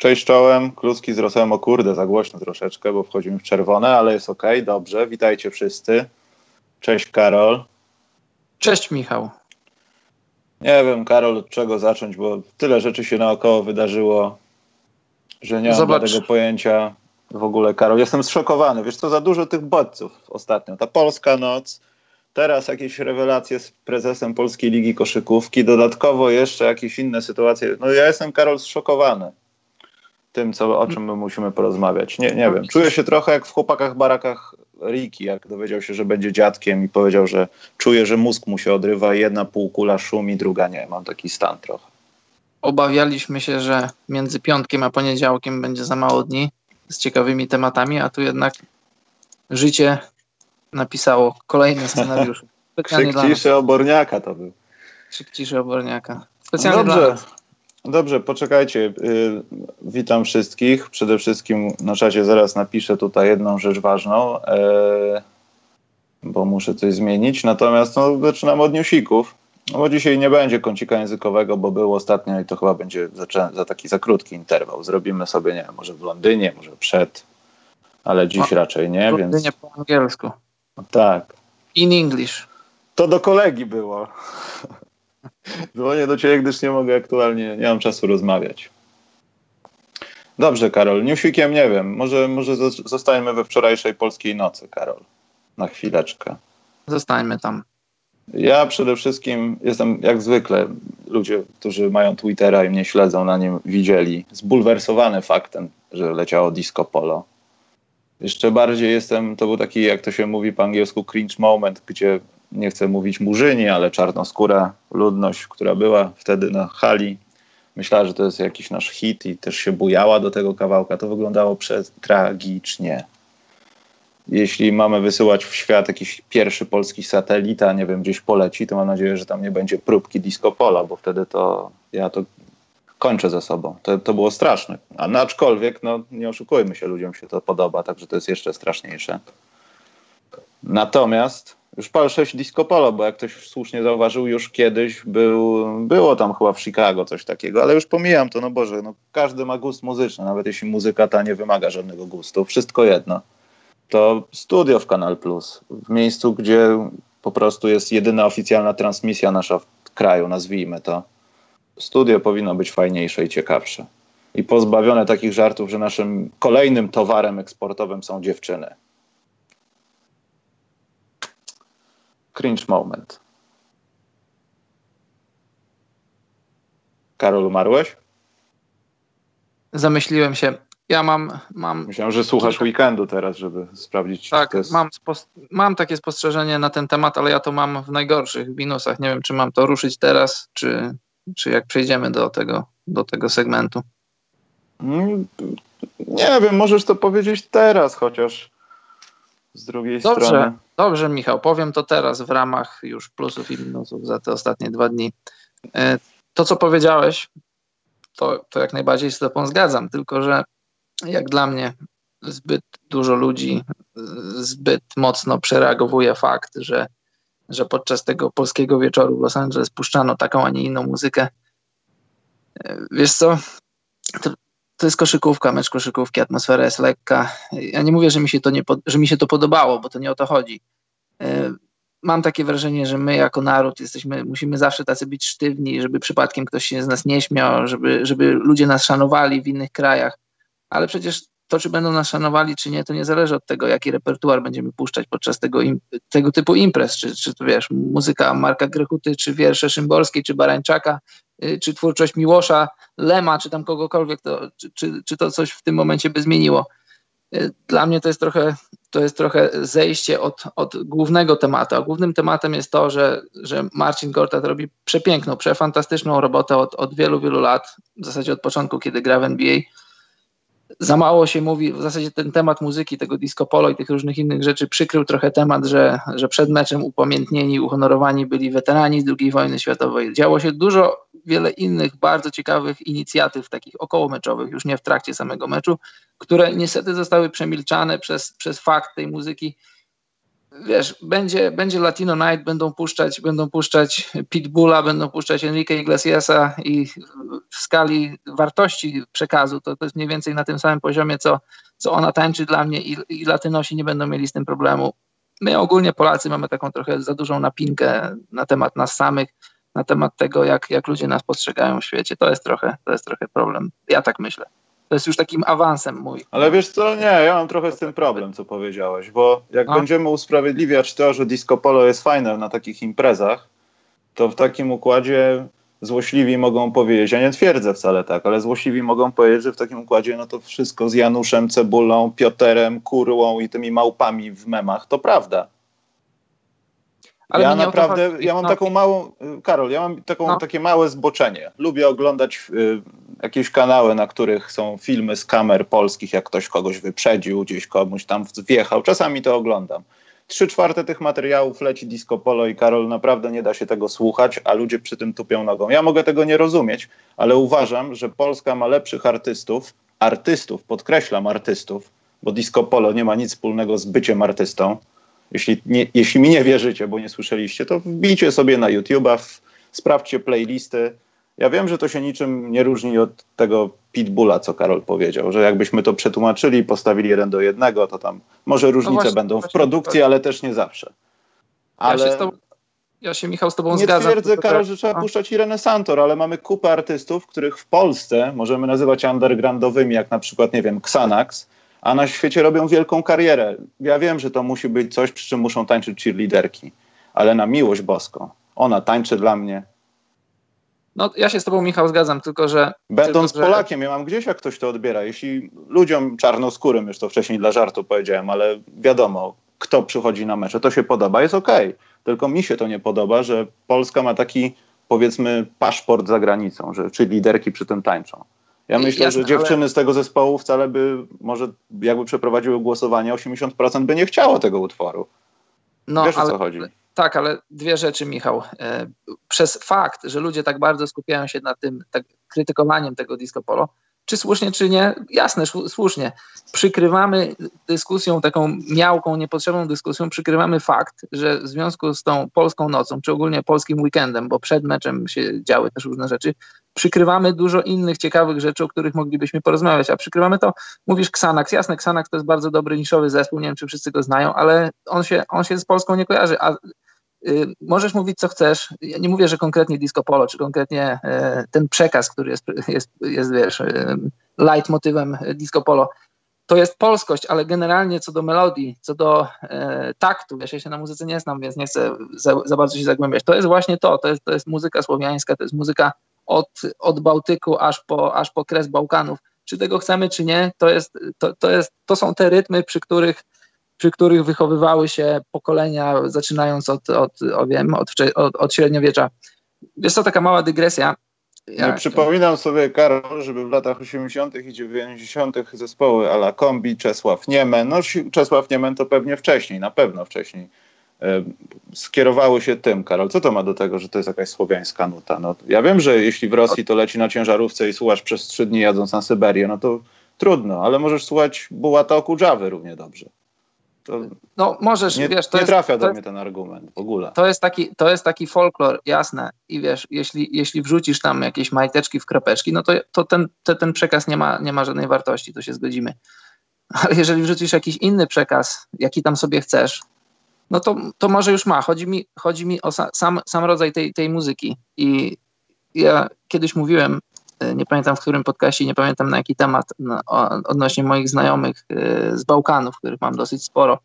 Cześć czołem, kluski z Rosem, o kurde, za głośno troszeczkę, bo wchodzimy w czerwone, ale jest ok, dobrze, witajcie wszyscy. Cześć Karol. Cześć Michał. Nie wiem, Karol, od czego zacząć, bo tyle rzeczy się naokoło wydarzyło, że nie mam tego pojęcia w ogóle, Karol. Jestem zszokowany, wiesz co, za dużo tych bodźców ostatnio. Ta polska noc, teraz jakieś rewelacje z prezesem Polskiej Ligi Koszykówki, dodatkowo jeszcze jakieś inne sytuacje. No ja jestem, Karol, zszokowany tym, co, o czym my musimy porozmawiać. Nie, nie wiem. Czuję się trochę jak w chłopakach barakach Riki, jak dowiedział się, że będzie dziadkiem i powiedział, że czuje, że mózg mu się odrywa, jedna półkula szumi, druga nie. Mam taki stan trochę. Obawialiśmy się, że między piątkiem a poniedziałkiem będzie za mało dni z ciekawymi tematami, a tu jednak życie napisało kolejny scenariusz. Krzyk ciszy oborniaka to był. Krzyk ciszy oborniaka. Specjalnie no dobrze. Dobrze, poczekajcie. Y, witam wszystkich. Przede wszystkim na czacie zaraz napiszę tutaj jedną rzecz ważną, e, bo muszę coś zmienić. Natomiast no, zaczynamy od newsików. No bo dzisiaj nie będzie kącika językowego, bo był ostatnio i to chyba będzie za, za taki za krótki interwał. Zrobimy sobie, nie wiem, może w Londynie, może przed, ale dziś raczej nie, w więc... Londynie po angielsku. Tak. In English. To do kolegi było. Dzwonię do ciebie, gdyż nie mogę aktualnie, nie mam czasu rozmawiać. Dobrze, Karol. Newsweekiem nie wiem. Może, może zostańmy we wczorajszej polskiej nocy, Karol. Na chwileczkę. Zostańmy tam. Ja przede wszystkim jestem, jak zwykle, ludzie, którzy mają Twittera i mnie śledzą na nim, widzieli, zbulwersowany faktem, że leciało disco polo. Jeszcze bardziej jestem, to był taki, jak to się mówi po angielsku, cringe moment, gdzie nie chcę mówić murzyni, ale czarnoskóra ludność, która była wtedy na hali, myślała, że to jest jakiś nasz hit i też się bujała do tego kawałka. To wyglądało tragicznie. Jeśli mamy wysyłać w świat jakiś pierwszy polski satelita, nie wiem, gdzieś poleci, to mam nadzieję, że tam nie będzie próbki disco pola, bo wtedy to ja to kończę ze sobą. To, to było straszne. A aczkolwiek, no nie oszukujmy się, ludziom się to podoba, także to jest jeszcze straszniejsze. Natomiast już PAL 6 Disco Polo, bo jak ktoś słusznie zauważył, już kiedyś był, było tam chyba w Chicago coś takiego, ale już pomijam to, no Boże, no każdy ma gust muzyczny, nawet jeśli muzyka ta nie wymaga żadnego gustu, wszystko jedno. To studio w Kanal Plus, w miejscu, gdzie po prostu jest jedyna oficjalna transmisja nasza w kraju, nazwijmy to. Studio powinno być fajniejsze i ciekawsze. I pozbawione takich żartów, że naszym kolejnym towarem eksportowym są dziewczyny. Cringe moment. Karol, umarłeś? Zamyśliłem się. Ja mam. mam Myślałem, że słuchasz weekendu teraz, żeby sprawdzić. Tak, jest... mam, mam takie spostrzeżenie na ten temat, ale ja to mam w najgorszych minusach. Nie wiem, czy mam to ruszyć teraz, czy, czy jak przejdziemy do tego, do tego segmentu. Mm, nie wiem, możesz to powiedzieć teraz, chociaż z drugiej Dobrze. strony. Dobrze, Michał, powiem to teraz w ramach już plusów i minusów za te ostatnie dwa dni. E, to, co powiedziałeś, to, to jak najbardziej się z Tobą zgadzam, tylko że jak dla mnie zbyt dużo ludzi zbyt mocno przereagowuje fakt, że, że podczas tego polskiego wieczoru w Los Angeles puszczano taką, a nie inną muzykę. E, wiesz co, to, to jest koszykówka, mecz koszykówki, atmosfera jest lekka. Ja nie mówię, że mi się to, nie, że mi się to podobało, bo to nie o to chodzi. E, mam takie wrażenie, że my jako naród jesteśmy, musimy zawsze tacy być sztywni, żeby przypadkiem ktoś się z nas nie śmiał, żeby, żeby ludzie nas szanowali w innych krajach. Ale przecież to, czy będą nas szanowali, czy nie, to nie zależy od tego, jaki repertuar będziemy puszczać podczas tego, tego typu imprez, czy, czy to wiesz, muzyka Marka Grechuty, czy wiersze Szymborskiej, czy Barańczaka, czy twórczość Miłosza, Lema, czy tam kogokolwiek, to, czy, czy, czy to coś w tym momencie by zmieniło. Y, dla mnie to jest trochę, to jest trochę zejście od, od głównego tematu, a głównym tematem jest to, że, że Marcin Gortat robi przepiękną, przefantastyczną robotę od, od wielu, wielu lat, w zasadzie od początku, kiedy gra w NBA, za mało się mówi, w zasadzie ten temat muzyki, tego disco polo i tych różnych innych rzeczy przykrył trochę temat, że, że przed meczem upamiętnieni, uhonorowani byli weterani z II wojny światowej. Działo się dużo, wiele innych bardzo ciekawych inicjatyw, takich okołomeczowych, już nie w trakcie samego meczu, które niestety zostały przemilczane przez, przez fakt tej muzyki. Wiesz, będzie, będzie Latino Night, będą puszczać, będą puszczać Pitbulla, będą puszczać Enrique Iglesiasa i w skali wartości przekazu to, to jest mniej więcej na tym samym poziomie, co, co ona tańczy dla mnie i, i Latynosi nie będą mieli z tym problemu. My ogólnie Polacy mamy taką trochę za dużą napinkę na temat nas samych, na temat tego, jak, jak ludzie nas postrzegają w świecie. To jest trochę, to jest trochę problem. Ja tak myślę. To jest już takim awansem mój. Ale wiesz co, nie, ja mam trochę z tym problem, co powiedziałeś, bo jak no. będziemy usprawiedliwiać to, że disco polo jest fajne na takich imprezach, to w takim układzie złośliwi mogą powiedzieć, ja nie twierdzę wcale tak, ale złośliwi mogą powiedzieć, że w takim układzie no to wszystko z Januszem, Cebulą, Pioterem, Kurłą i tymi małpami w memach, to prawda. Ale ja naprawdę, ja mam no. taką małą, Karol, ja mam taką, no. takie małe zboczenie. Lubię oglądać y, jakieś kanały, na których są filmy z kamer polskich, jak ktoś kogoś wyprzedził, gdzieś komuś tam wjechał. Czasami to oglądam. Trzy czwarte tych materiałów leci disco polo i Karol, naprawdę nie da się tego słuchać, a ludzie przy tym tupią nogą. Ja mogę tego nie rozumieć, ale uważam, że Polska ma lepszych artystów, artystów, podkreślam artystów, bo disco polo nie ma nic wspólnego z byciem artystą. Jeśli, nie, jeśli mi nie wierzycie, bo nie słyszeliście, to wbijcie sobie na YouTube'a, sprawdźcie playlisty, ja wiem, że to się niczym nie różni od tego Pitbulla, co Karol powiedział, że jakbyśmy to przetłumaczyli, postawili jeden do jednego, to tam może no różnice no właśnie, będą w produkcji, ale też nie zawsze. Ale... Ja się, tobą, ja się Michał z tobą nie zgadzam. Nie twierdzę, Karol, że trzeba puszczać Irenę Santor, ale mamy kupę artystów, których w Polsce możemy nazywać undergroundowymi, jak na przykład, nie wiem, Xanax, a na świecie robią wielką karierę. Ja wiem, że to musi być coś, przy czym muszą tańczyć cheerleaderki, ale na miłość boską. Ona tańczy dla mnie, no, ja się z Tobą, Michał, zgadzam, tylko że. Będąc tylko, że... Polakiem, ja mam gdzieś, jak ktoś to odbiera. Jeśli ludziom czarnoskórym, już to wcześniej dla żartu powiedziałem, ale wiadomo, kto przychodzi na mecze, to się podoba, jest okej. Okay. Tylko mi się to nie podoba, że Polska ma taki, powiedzmy, paszport za granicą, że czy liderki przy tym tańczą. Ja myślę, Jasne, że dziewczyny ale... z tego zespołu wcale by, może jakby przeprowadziły głosowanie, 80% by nie chciało tego utworu. No, Wiesz, ale, o co chodzi? Tak, ale dwie rzeczy, Michał. E, przez fakt, że ludzie tak bardzo skupiają się na tym tak, krytykowaniem tego disco polo, czy słusznie, czy nie, jasne, słusznie. Przykrywamy dyskusją, taką miałką, niepotrzebną dyskusją, przykrywamy fakt, że w związku z tą polską nocą, czy ogólnie polskim weekendem, bo przed meczem się działy też różne rzeczy, przykrywamy dużo innych ciekawych rzeczy, o których moglibyśmy porozmawiać, a przykrywamy to, mówisz Xanax, jasne, Xanax to jest bardzo dobry niszowy zespół, nie wiem, czy wszyscy go znają, ale on się, on się z Polską nie kojarzy, a możesz mówić co chcesz, ja nie mówię, że konkretnie disco polo, czy konkretnie y, ten przekaz, który jest, jest, jest wiesz, y, leitmotywem disco polo, to jest polskość, ale generalnie co do melodii, co do e, taktu, ja się na muzyce nie znam, więc nie chcę za, za, bardzo się zagłębiać. To jest właśnie to, to jest, to jest muzyka słowiańska, to jest muzyka od, od Bałtyku aż po, aż po kres Bałkanów. Czy tego chcemy, czy nie, to, jest, to, to, jest, to są te rytmy, przy których, przy których wychowywały się pokolenia, zaczynając od, od, od, wiem, od, od, od średniowiecza. Jest to taka mała dygresja. Ja przypominam sobie, Karol, żeby w latach 80. i 90. zespoły ala Kombi, Czesław Niemen, no Czesław Niemen to pewnie wcześniej, na pewno wcześniej, E, skierowały się tym, Karol. Co to ma do tego, że to jest jakaś słowiańska nuta? No, ja wiem, że jeśli w Rosji to leci na ciężarówce i słuchasz przez trzy dni jadąc na Syberię, no to trudno, ale możesz słuchać Bułata Kudżawy równie dobrze. To no możesz, nie, wiesz, to nie jest, trafia do mnie ten argument w ogóle. To jest taki, to jest taki folklor, jasne. I wiesz, jeśli, jeśli wrzucisz tam jakieś majteczki w kropeczki, no to, to ten, to ten przekaz nie ma, nie ma żadnej wartości, to się zgodzimy. Ale jeżeli wrzucisz jakiś inny przekaz, jaki tam sobie chcesz, no to, to może już ma. Chodzi mi, chodzi mi o sam, sam rodzaj tej, tej muzyki. I ja kiedyś mówiłem, nie pamiętam w którym podcaście, nie pamiętam na jaki temat, no, odnośnie moich znajomych e, z Bałkanów, których mam dosyć sporo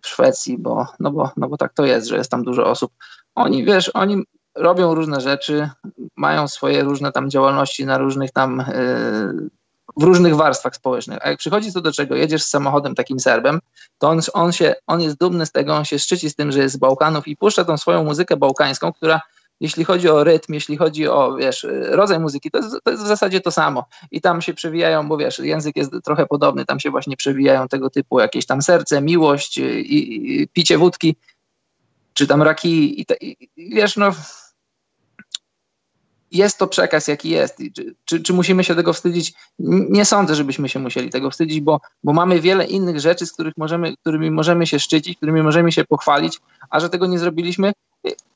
w Szwecji, bo, no, bo, no bo tak to jest, że jest tam dużo osób. Oni, wiesz, oni robią różne rzeczy, mają swoje różne tam działalności na różnych tam yy, w różnych warstwach społecznych. A jak przychodzi to do czego, jedziesz z samochodem takim Serbem, to on, on, się, on jest dumny z tego, on się szczyci z tym, że jest z Bałkanów i puszcza tą swoją muzykę bałkańską, która jeśli chodzi o rytm, jeśli chodzi o wiesz, rodzaj muzyki, to jest, to jest w zasadzie to samo. I tam się przewijają, bo wiesz, język jest trochę podobny, tam się właśnie przewijają tego typu jakieś tam serce, miłość i, i picie wódki, czy tam raki i, te, i wiesz, no jest to przekaz, jaki jest. Czy, czy, czy, musimy się tego wstydzić? Nie sądzę, żebyśmy się musieli tego wstydzić, bo, bo mamy wiele innych rzeczy, z których możemy, którymi możemy się szczycić, którymi możemy się pochwalić, a że tego nie zrobiliśmy,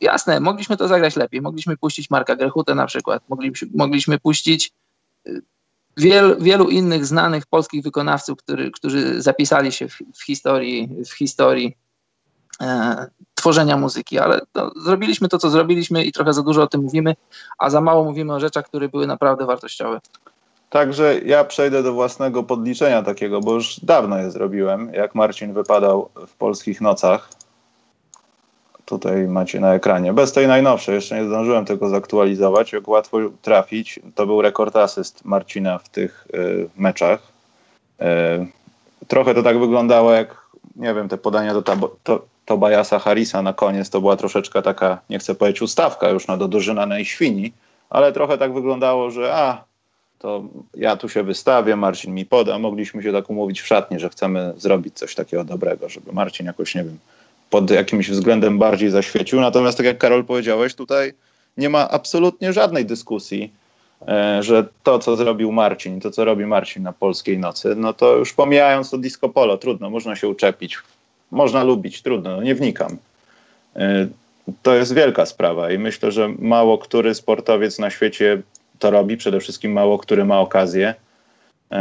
jasne, mogliśmy to zagrać lepiej. Mogliśmy puścić Marka Grechutę na przykład, mogliśmy, mogliśmy puścić y, wiel, wielu innych znanych polskich wykonawców, który, którzy zapisali się w, w historii, w historii e, tworzenia muzyki, ale no, zrobiliśmy to, co zrobiliśmy i trochę za dużo o tym mówimy, a za mało mówimy o rzeczach, które były naprawdę wartościowe. Także ja przejdę do własnego podliczenia takiego, bo już dawno je zrobiłem, jak Marcin wypadał w polskich nocach. Tutaj macie na ekranie. Bez tej najnowszej, jeszcze nie zdążyłem tego zaktualizować. Jak łatwo trafić, to był rekord asyst Marcina w tych y, meczach. Y, trochę to tak wyglądało jak, nie wiem, te podania do, tabo, to, Harrisa na koniec to była troszeczkę taka, nie chcę powiedzieć ustawka już na dodorzynanej świni, ale trochę tak wyglądało, że a, to ja tu się wystawię, Marcin mi poda. Mogliśmy się tak umówić w szatni, że chcemy zrobić coś takiego dobrego, żeby Marcin jakoś, nie wiem, pod jakimś względem bardziej zaświecił. Natomiast tak jak Karol powiedziałeś, tutaj nie ma absolutnie żadnej dyskusji, e, że to, co zrobił Marcin, to, co robi Marcin na polskiej nocy, no to już pomijając to disco polo, trudno, można się uczepić można lubić, trudno, no nie wnikam. Y, to jest wielka sprawa i myślę, że mało który sportowiec na świecie to robi, przede wszystkim mało który ma okazję. Y,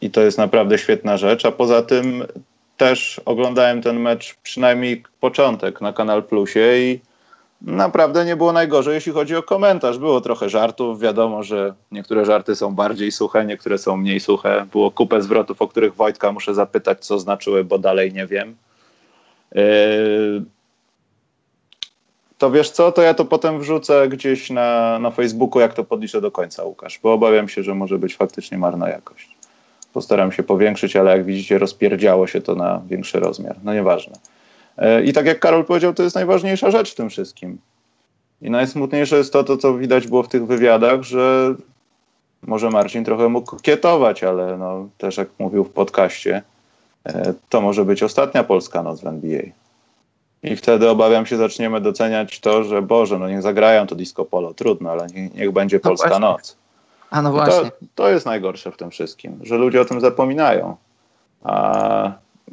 I to jest naprawdę świetna rzecz. A poza tym też oglądałem ten mecz, przynajmniej początek na Kanal Plusie i naprawdę nie było najgorzej, jeśli chodzi o komentarz. Było trochę żartów. Wiadomo, że niektóre żarty są bardziej suche, niektóre są mniej suche. Było kupę zwrotów, o których Wojtka muszę zapytać, co znaczyły, bo dalej nie wiem. Yy, to wiesz co, to ja to potem wrzucę gdzieś na, na Facebooku, jak to podliczę do końca, Łukasz, bo obawiam się, że może być faktycznie marna jakość. Postaram się powiększyć, ale jak widzicie, rozpierdziało się to na większy rozmiar. No nieważne. I tak jak Karol powiedział, to jest najważniejsza rzecz w tym wszystkim. I najsmutniejsze jest to, to, co widać było w tych wywiadach, że może Marcin trochę mógł kietować, ale no, też jak mówił w podcaście, e, to może być ostatnia polska noc w NBA. I wtedy obawiam się, zaczniemy doceniać to, że Boże, no niech zagrają to disco polo, trudno, ale niech, niech będzie no polska właśnie. noc. A no właśnie. To, to jest najgorsze w tym wszystkim, że ludzie o tym zapominają. A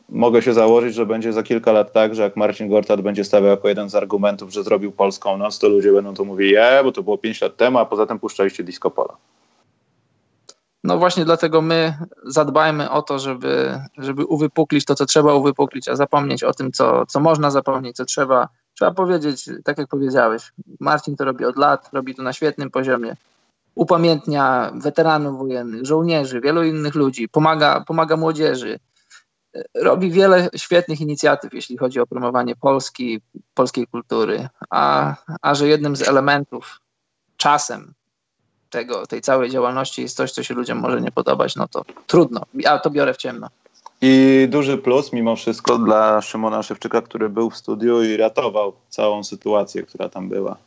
mogę się założyć, że będzie za kilka lat tak, że jak Marcin Gortat będzie stawiał jako jeden z argumentów, że zrobił polską noc, to ludzie będą to mówili, je, bo to było 5 lat temu, a poza tym puszczaliście disco polo. No właśnie dlatego my zadbajmy o to, żeby, żeby uwypuklić to, co trzeba uwypuklić, a zapomnieć o tym, co, co można zapomnieć, co trzeba. Trzeba powiedzieć, tak jak powiedziałeś, Marcin to robi od lat, robi to na świetnym poziomie. Upamiętnia weteranów wojennych, żołnierzy, wielu innych ludzi, pomaga, pomaga młodzieży, robi wiele świetnych inicjatyw, jeśli chodzi o promowanie Polski, polskiej kultury, a, a że jednym z elementów czasem tego, tej całej działalności jest coś, co się ludziom może nie podobać, no to trudno. Ja to biorę w ciemno. I duży plus mimo wszystko dla Szymona Szewczyka, który był w studiu i ratował całą sytuację, która tam była.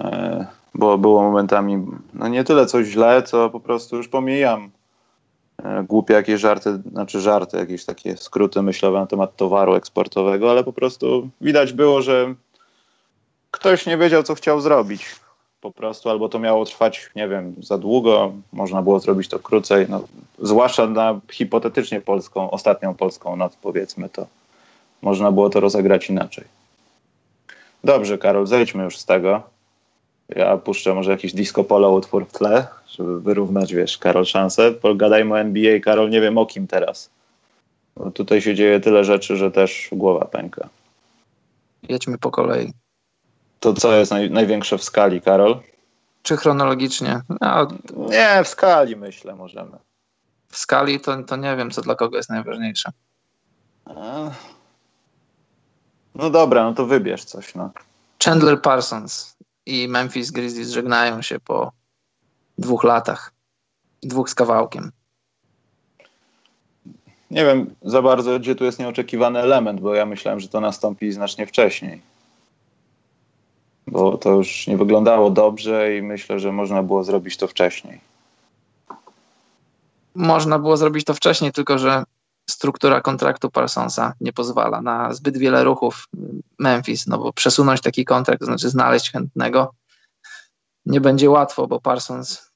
E, bo było momentami, no nie tyle coś źle, co po prostu już pomijam E, głupie jakieś żarty, znaczy żarty, jakieś takie skróty myślowe na temat towaru eksportowego, ale po prostu widać było, że ktoś nie wiedział, co chciał zrobić po prostu, albo to miało trwać, nie wiem, za długo, można było zrobić to krócej, no, zwłaszcza na hipotetycznie polską, ostatnią polską noc, powiedzmy to. Można było to rozegrać inaczej. Dobrze, Karol, zejdźmy już z tego. Ja puszczę może jakiś disco polo utwór w tle, żeby wyrównać, wiesz, Karol szansę. Pogadajmy o NBA. Karol, nie wiem o kim teraz. Bo tutaj się dzieje tyle rzeczy, że też głowa pęka. Jedźmy po kolei. To co jest naj, największe w skali, Karol? Czy chronologicznie? No, nie, w skali myślę możemy. W skali to, to nie wiem, co dla kogo jest najważniejsze. No dobra, no to wybierz coś. No. Chandler Parsons i Memphis Grizzlies żegnają się po dwóch latach. Dwóch z kawałkiem. Nie wiem za bardzo, gdzie tu jest nieoczekiwany element, bo ja myślałem, że to nastąpi znacznie wcześniej. Bo to już nie wyglądało dobrze i myślę, że można było zrobić to wcześniej. Można było zrobić to wcześniej, tylko że struktura kontraktu Parsonsa nie pozwala na zbyt wiele ruchów Memphis, no bo przesunąć taki kontrakt, to znaczy znaleźć chętnego, nie będzie łatwo, bo Parsons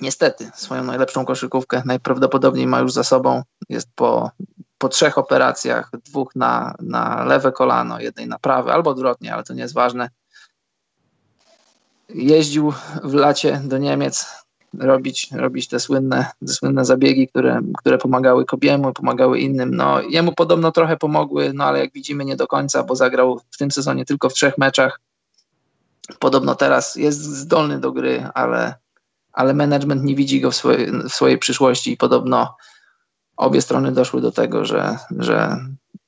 niestety swoją najlepszą koszykówkę najprawdopodobniej ma już za sobą. Jest po, po trzech operacjach, dwóch na, na lewe kolano, jednej na prawe, albo odwrotnie, ale to nie jest ważne. Jeździł w lacie do Niemiec robić, robić te słynne, te słynne zabiegi, które, które pomagały Kobiemu, pomagały innym. No, jemu podobno trochę pomogły, no ale jak widzimy nie do końca, bo zagrał w tym sezonie tylko w trzech meczach. Podobno teraz jest zdolny do gry, ale, ale management nie widzi go w swojej, w swojej przyszłości i podobno obie strony doszły do tego, że, że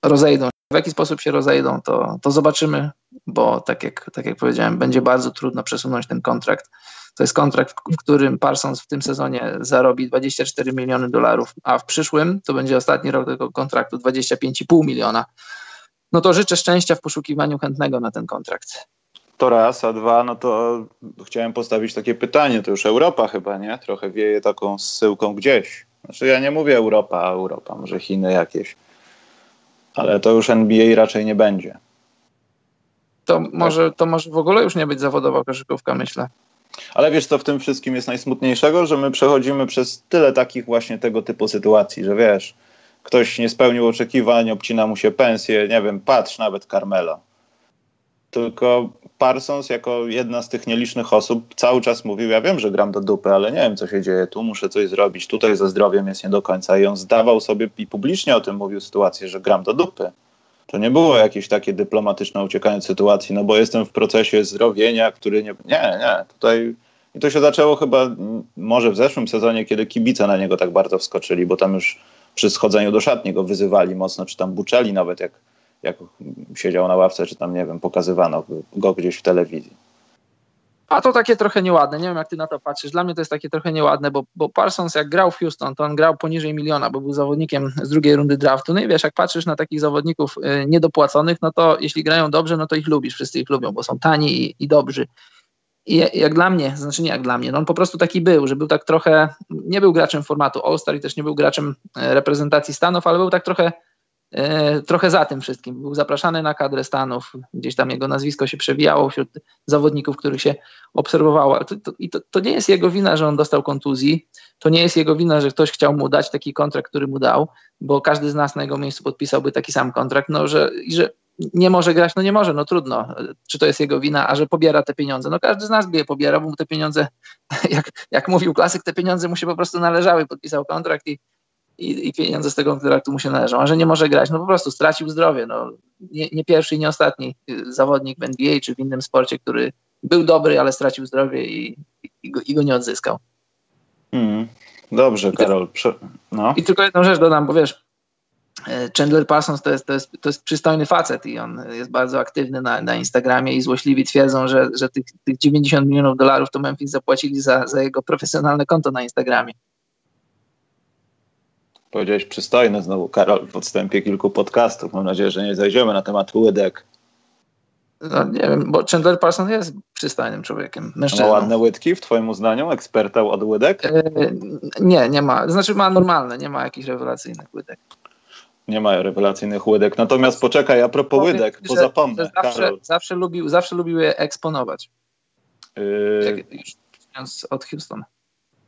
rozejdą. W jaki sposób się rozejdą, to, to zobaczymy, bo tak jak, tak jak powiedziałem, będzie bardzo trudno przesunąć ten kontrakt. To jest kontrakt, w którym Parsons w tym sezonie zarobi 24 miliony dolarów, a w przyszłym to będzie ostatni rok tego kontraktu 25,5 miliona. No to życzę szczęścia w poszukiwaniu chętnego na ten kontrakt. To raz, a dwa, no to chciałem postawić takie pytanie, to już Europa chyba, nie? Trochę wieje taką zsyłką gdzieś. Znaczy ja nie mówię Europa, a Europa, może Chiny jakieś. Ale to już NBA raczej nie będzie. To może, to może w ogóle już nie być zawodowa koszykówka, myślę. Ale wiesz, co w tym wszystkim jest najsmutniejszego? Że my przechodzimy przez tyle takich właśnie tego typu sytuacji, że wiesz, ktoś nie spełnił oczekiwań, obcina mu się pensję, nie wiem, patrz nawet Carmelo. Tylko Parsons jako jedna z tych nielicznych osób cały czas mówił, ja wiem, że gram do dupy, ale nie wiem, co się dzieje, tu muszę coś zrobić, tutaj ze zdrowiem jest nie do końca. I on zdawał sobie i publicznie o tym mówił sytuację, że gram do dupy. To nie było jakieś takie dyplomatyczne uciekanie z sytuacji, no bo jestem w procesie zdrowienia, który nie... Nie, nie, tutaj... I to się zaczęło chyba może w zeszłym sezonie, kiedy kibice na niego tak bardzo wskoczyli, bo tam już przy schodzeniu do szatni go wyzywali mocno, czy tam buczeli nawet, jak jak siedział na ławce, czy tam, nie wiem, pokazywano go gdzieś w telewizji. A to takie trochę nieładne. Nie wiem, jak ty na to patrzysz. Dla mnie to jest takie trochę nieładne, bo, bo Parsons, jak grał w Houston, to on grał poniżej miliona, bo był zawodnikiem z drugiej rundy draftu. No i wiesz, jak patrzysz na takich zawodników y, niedopłaconych, no to jeśli grają dobrze, no to ich lubisz. Wszyscy ich lubią, bo są tani i, i dobrzy. I jak dla mnie, znaczy nie jak dla mnie, no on po prostu taki był, że był tak trochę, nie był graczem formatu All-Star i też nie był graczem e, reprezentacji Stanów, ale był tak trochę trochę za tym wszystkim. Był zapraszany na kadrę Stanów, gdzieś tam jego nazwisko się przewijało wśród zawodników, których się obserwowało. To, to, I to, to, nie jest jego wina, że on dostał kontuzji, to nie jest jego wina, że ktoś chciał mu dać taki kontrakt, który mu dał, bo każdy z nas na jego miejscu podpisałby taki sam kontrakt, no że, że nie może grać, no nie może, no trudno. Czy to jest jego wina, a że pobiera te pieniądze? No każdy z nas by je pobierał, bo mu te pieniądze, jak, jak mówił klasyk, te pieniądze mu się po prostu należały, podpisał kontrakt i i, i pieniądze z tego kontraktu mu się należą, a że nie może grać, no po prostu stracił zdrowie. No, nie, nie pierwszy i nie ostatni zawodnik w NBA czy w innym sporcie, który był dobry, ale stracił zdrowie i, i, go, i go, nie odzyskał. Mm, dobrze, Karol. Prze no. I tylko jedną rzecz dodam, bo wiesz, e, Chandler Parsons to jest, to, jest, to jest przystojny facet i on jest bardzo aktywny na, na Instagramie i złośliwi twierdzą, że, że tych, tych 90 milionów dolarów to Memphis zapłacili za, za jego profesjonalne konto na Instagramie. Powiedziałeś przystojny znowu, Karol, w podstępie kilku podcastów. Mam nadzieję, że nie zajdziemy na temat łydek. No, nie wiem, bo Chandler Parsons jest przystojnym człowiekiem, mężczyzną. Ma ładne łydki w twoim uznaniu, eksperta od łydek? E, nie, nie ma. Znaczy ma normalne, nie ma jakichś rewelacyjnych łydek. Nie ma rewelacyjnych łydek. Natomiast poczekaj, a propos Powiem, łydek, bo zapomnę. Zawsze, zawsze, lubił, zawsze lubił je eksponować. Yy... Jak, od Houston.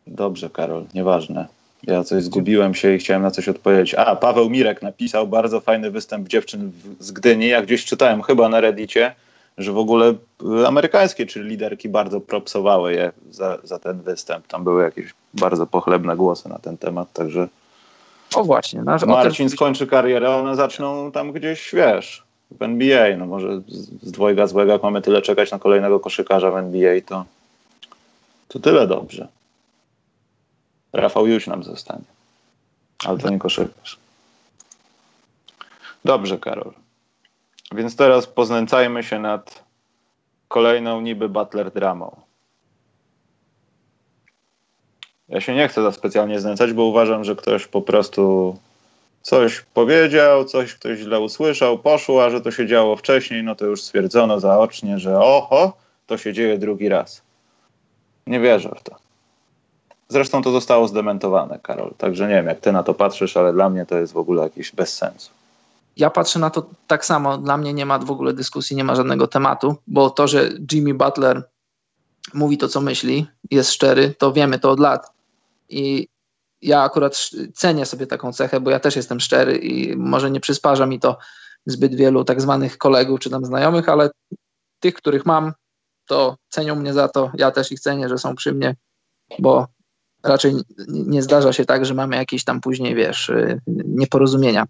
Dobrze, Karol, nieważne. Ja coś zgubiłem się i chciałem na coś odpowiedzieć. A, Paweł Mirek napisał bardzo fajny występ dziewczyn z Gdyni. Ja gdzieś czytałem chyba na Reddicie, że w ogóle amerykańskie, czyli liderki bardzo propsowały je za, za ten występ. Tam były jakieś bardzo pochlebne głosy na ten temat, także... O właśnie. No, Marcin skończy karierę, one zaczną tam gdzieś, wiesz, w NBA. No może z dwojga złego, jak mamy tyle czekać na kolejnego koszykarza w NBA, to, to tyle dobrze. Rafał już nam zostanie. Ale to nie koszykarz. Dobrze, Karol. Więc teraz poznęcajmy się nad kolejną niby Butler dramą. Ja się nie chcę za specjalnie znęcać, bo uważam, że ktoś po prostu coś powiedział, coś ktoś źle usłyszał, poszło, a że to się działo wcześniej, no to już stwierdzono zaocznie, że oho, to się dzieje drugi raz. Nie wierzę w to. Zresztą to zostało zdementowane, Karol. Także nie wiem, jak ty na to patrzysz, ale dla mnie to jest w ogóle jakiś bez sensu. Ja patrzę na to tak samo. Dla mnie nie ma w ogóle dyskusji, nie ma żadnego tematu, bo to, że Jimmy Butler mówi to, co myśli, jest szczery, to wiemy to od lat. I ja akurat cenię sobie taką cechę, bo ja też jestem szczery i może nie przysparza mi to zbyt wielu tak zwanych kolegów czy tam znajomych, ale tych, których mam, to cenią mnie za to. Ja też ich cenię, że są przy mnie, bo raczej nie zdarza się tak, że mamy jakieś tam później, wiesz, y, nieporozumienia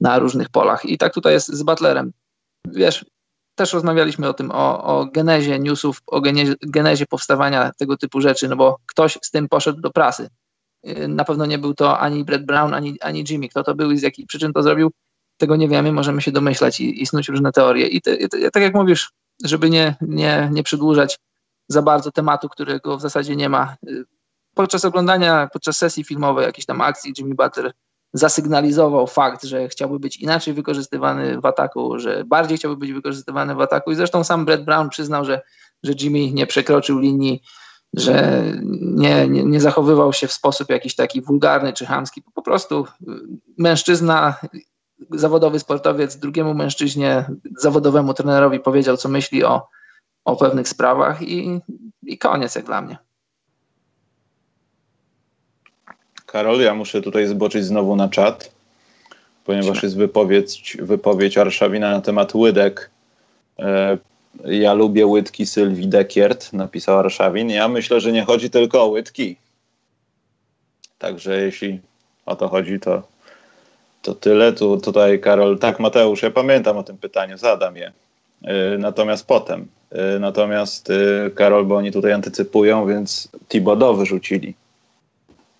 na różnych polach. I tak tutaj jest z Butlerem. Wiesz, też rozmawialiśmy o tym, o, o genezie newsów, o genezie, genezie powstawania tego typu rzeczy, no bo ktoś z tym poszedł do prasy. Y, na pewno nie był to ani Brett Brown, ani, ani Jimmy. Kto to był i z jakich przyczyn to zrobił, tego nie wiemy, możemy się domyślać i, i snuć różne teorie. I, te, te, tak jak mówisz, żeby nie, nie, nie przedłużać za bardzo tematu, którego w zasadzie nie ma. Y, podczas oglądania, podczas sesji filmowej jakiejś tam akcji Jimmy Butler zasygnalizował fakt, że chciałby być inaczej wykorzystywany w ataku, że bardziej chciałby być wykorzystywany w ataku i zresztą sam Brett Brown przyznał, że, że Jimmy nie przekroczył linii, że nie, nie, nie zachowywał się w sposób jakiś taki wulgarny czy chamski, po prostu mężczyzna zawodowy sportowiec drugiemu mężczyźnie, zawodowemu trenerowi powiedział, co myśli o, o pewnych sprawach i, i koniec jak dla mnie. Karol, ja muszę tutaj zboczyć znowu na czat, ponieważ jest wypowiedź, wypowiedź Arszawina na temat łydek. E, ja lubię łydki Sylwii Dekiert, napisał Arszawin. Ja myślę, że nie chodzi tylko o łydki. Także jeśli o to chodzi, to, to tyle. Tu, tutaj Karol, tak Mateusz, ja pamiętam o tym pytaniu, zadam je. E, natomiast potem. E, natomiast Karol, bo oni tutaj antycypują, więc Tibodo wyrzucili.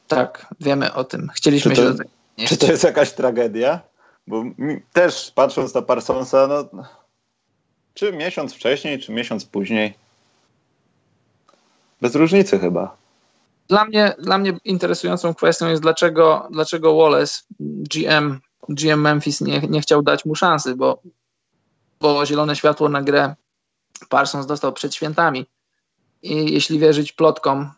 Tak, wiemy o tym. Chcieliśmy czy to, się do tego. Czy to jest jakaś tragedia? Bo też patrząc na Parsonsa, no, czy miesiąc wcześniej, czy miesiąc później, bez różnicy chyba. Dla mnie, dla mnie interesującą kwestią jest, dlaczego, dlaczego Wallace, GM, GM Memphis, nie, nie chciał dać mu szansy, bo, bo zielone światło na grę Parsons dostał przed świętami. I jeśli wierzyć plotkom,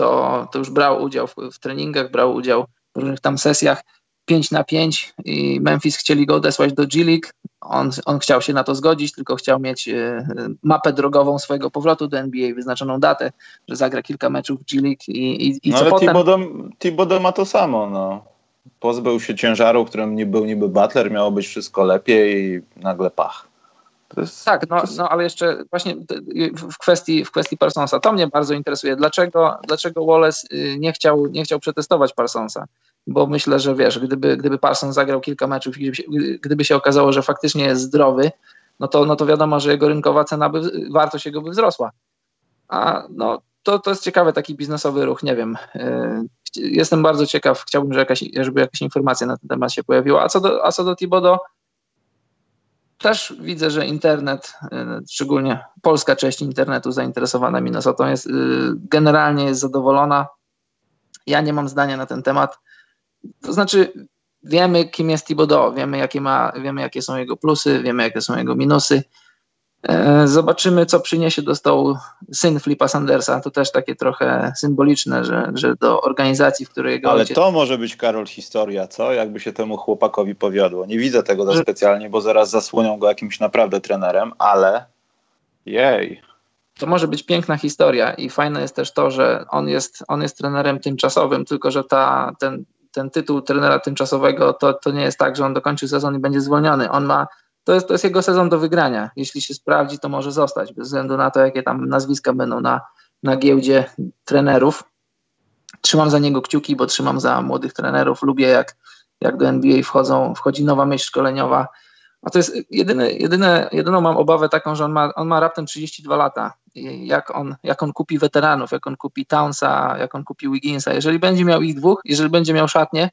to, to już brał udział w, w treningach, brał udział w różnych tam sesjach 5 na 5 i Memphis chcieli go odesłać do G-League. On, on chciał się na to zgodzić, tylko chciał mieć e, mapę drogową swojego powrotu do NBA, wyznaczoną datę, że zagra kilka meczów w G-League i, i, i no co ale potem... Thibodeau ma to samo, no. Pozbył się ciężaru, którym nie był niby Butler, miało być wszystko lepiej i nagle pach. Jest, tak, no, no ale jeszcze właśnie w kwestii, w kwestii Parsonsa, to mnie bardzo interesuje. Dlaczego, dlaczego Wallace y, nie chciał, nie chciał przetestować Parsonsa? Bo myślę, że wiesz, gdyby, gdyby Parsons zagrał kilka meczów i gdyby się, gdyby się okazało, że faktycznie jest zdrowy, no to, no to wiadomo, że jego rynkowa cena by, wartość jego by wzrosła. A no, to, to jest ciekawy taki biznesowy ruch, nie wiem. Y, jestem bardzo ciekaw, chciałbym, żeby jakaś, żeby jakaś informacja na ten temat się pojawiła. A co do, a co do Thibodeau, też widzę, że internet, y, szczególnie polska część internetu zainteresowana Minnesotą jest y, generalnie jest zadowolona. Ja nie mam zdania na ten temat. To znaczy wiemy, kim jest Thibodeau, wiemy jakie, ma, wiemy, jakie są jego plusy, wiemy, jakie są jego minusy. E, zobaczymy, co przyniesie do stołu syn Flipa Sandersa. To też takie trochę symboliczne, że, że do organizacji, w której jego Ale ojciec... to może być, Karol, historia, co? Jakby się temu chłopakowi powiodło. Nie widzę tego za specjalnie, bo zaraz zasłonią go jakimś naprawdę trenerem, ale jej. To może być piękna historia i fajne jest też to, że on jest, on jest trenerem tymczasowym, tylko że ta, ten, ten tytuł trenera tymczasowego to, to nie jest tak, że on dokończy sezon i będzie zwolniony. On ma to jest, to jest jego sezon do wygrania. Jeśli się sprawdzi, to może zostać, bez względu na to, jakie tam nazwiska będą na, na giełdzie trenerów. Trzymam za niego kciuki, bo trzymam za młodych trenerów. Lubię, jak, jak do NBA wchodzą, wchodzi nowa myśl szkoleniowa. A to jest jedyne, jedyne, jedyną mam obawę taką, że on ma, on ma raptem 32 lata. Jak on, jak on kupi weteranów, jak on kupi Townsa, jak on kupi Wigginsa. Jeżeli będzie miał ich dwóch, jeżeli będzie miał szatnie,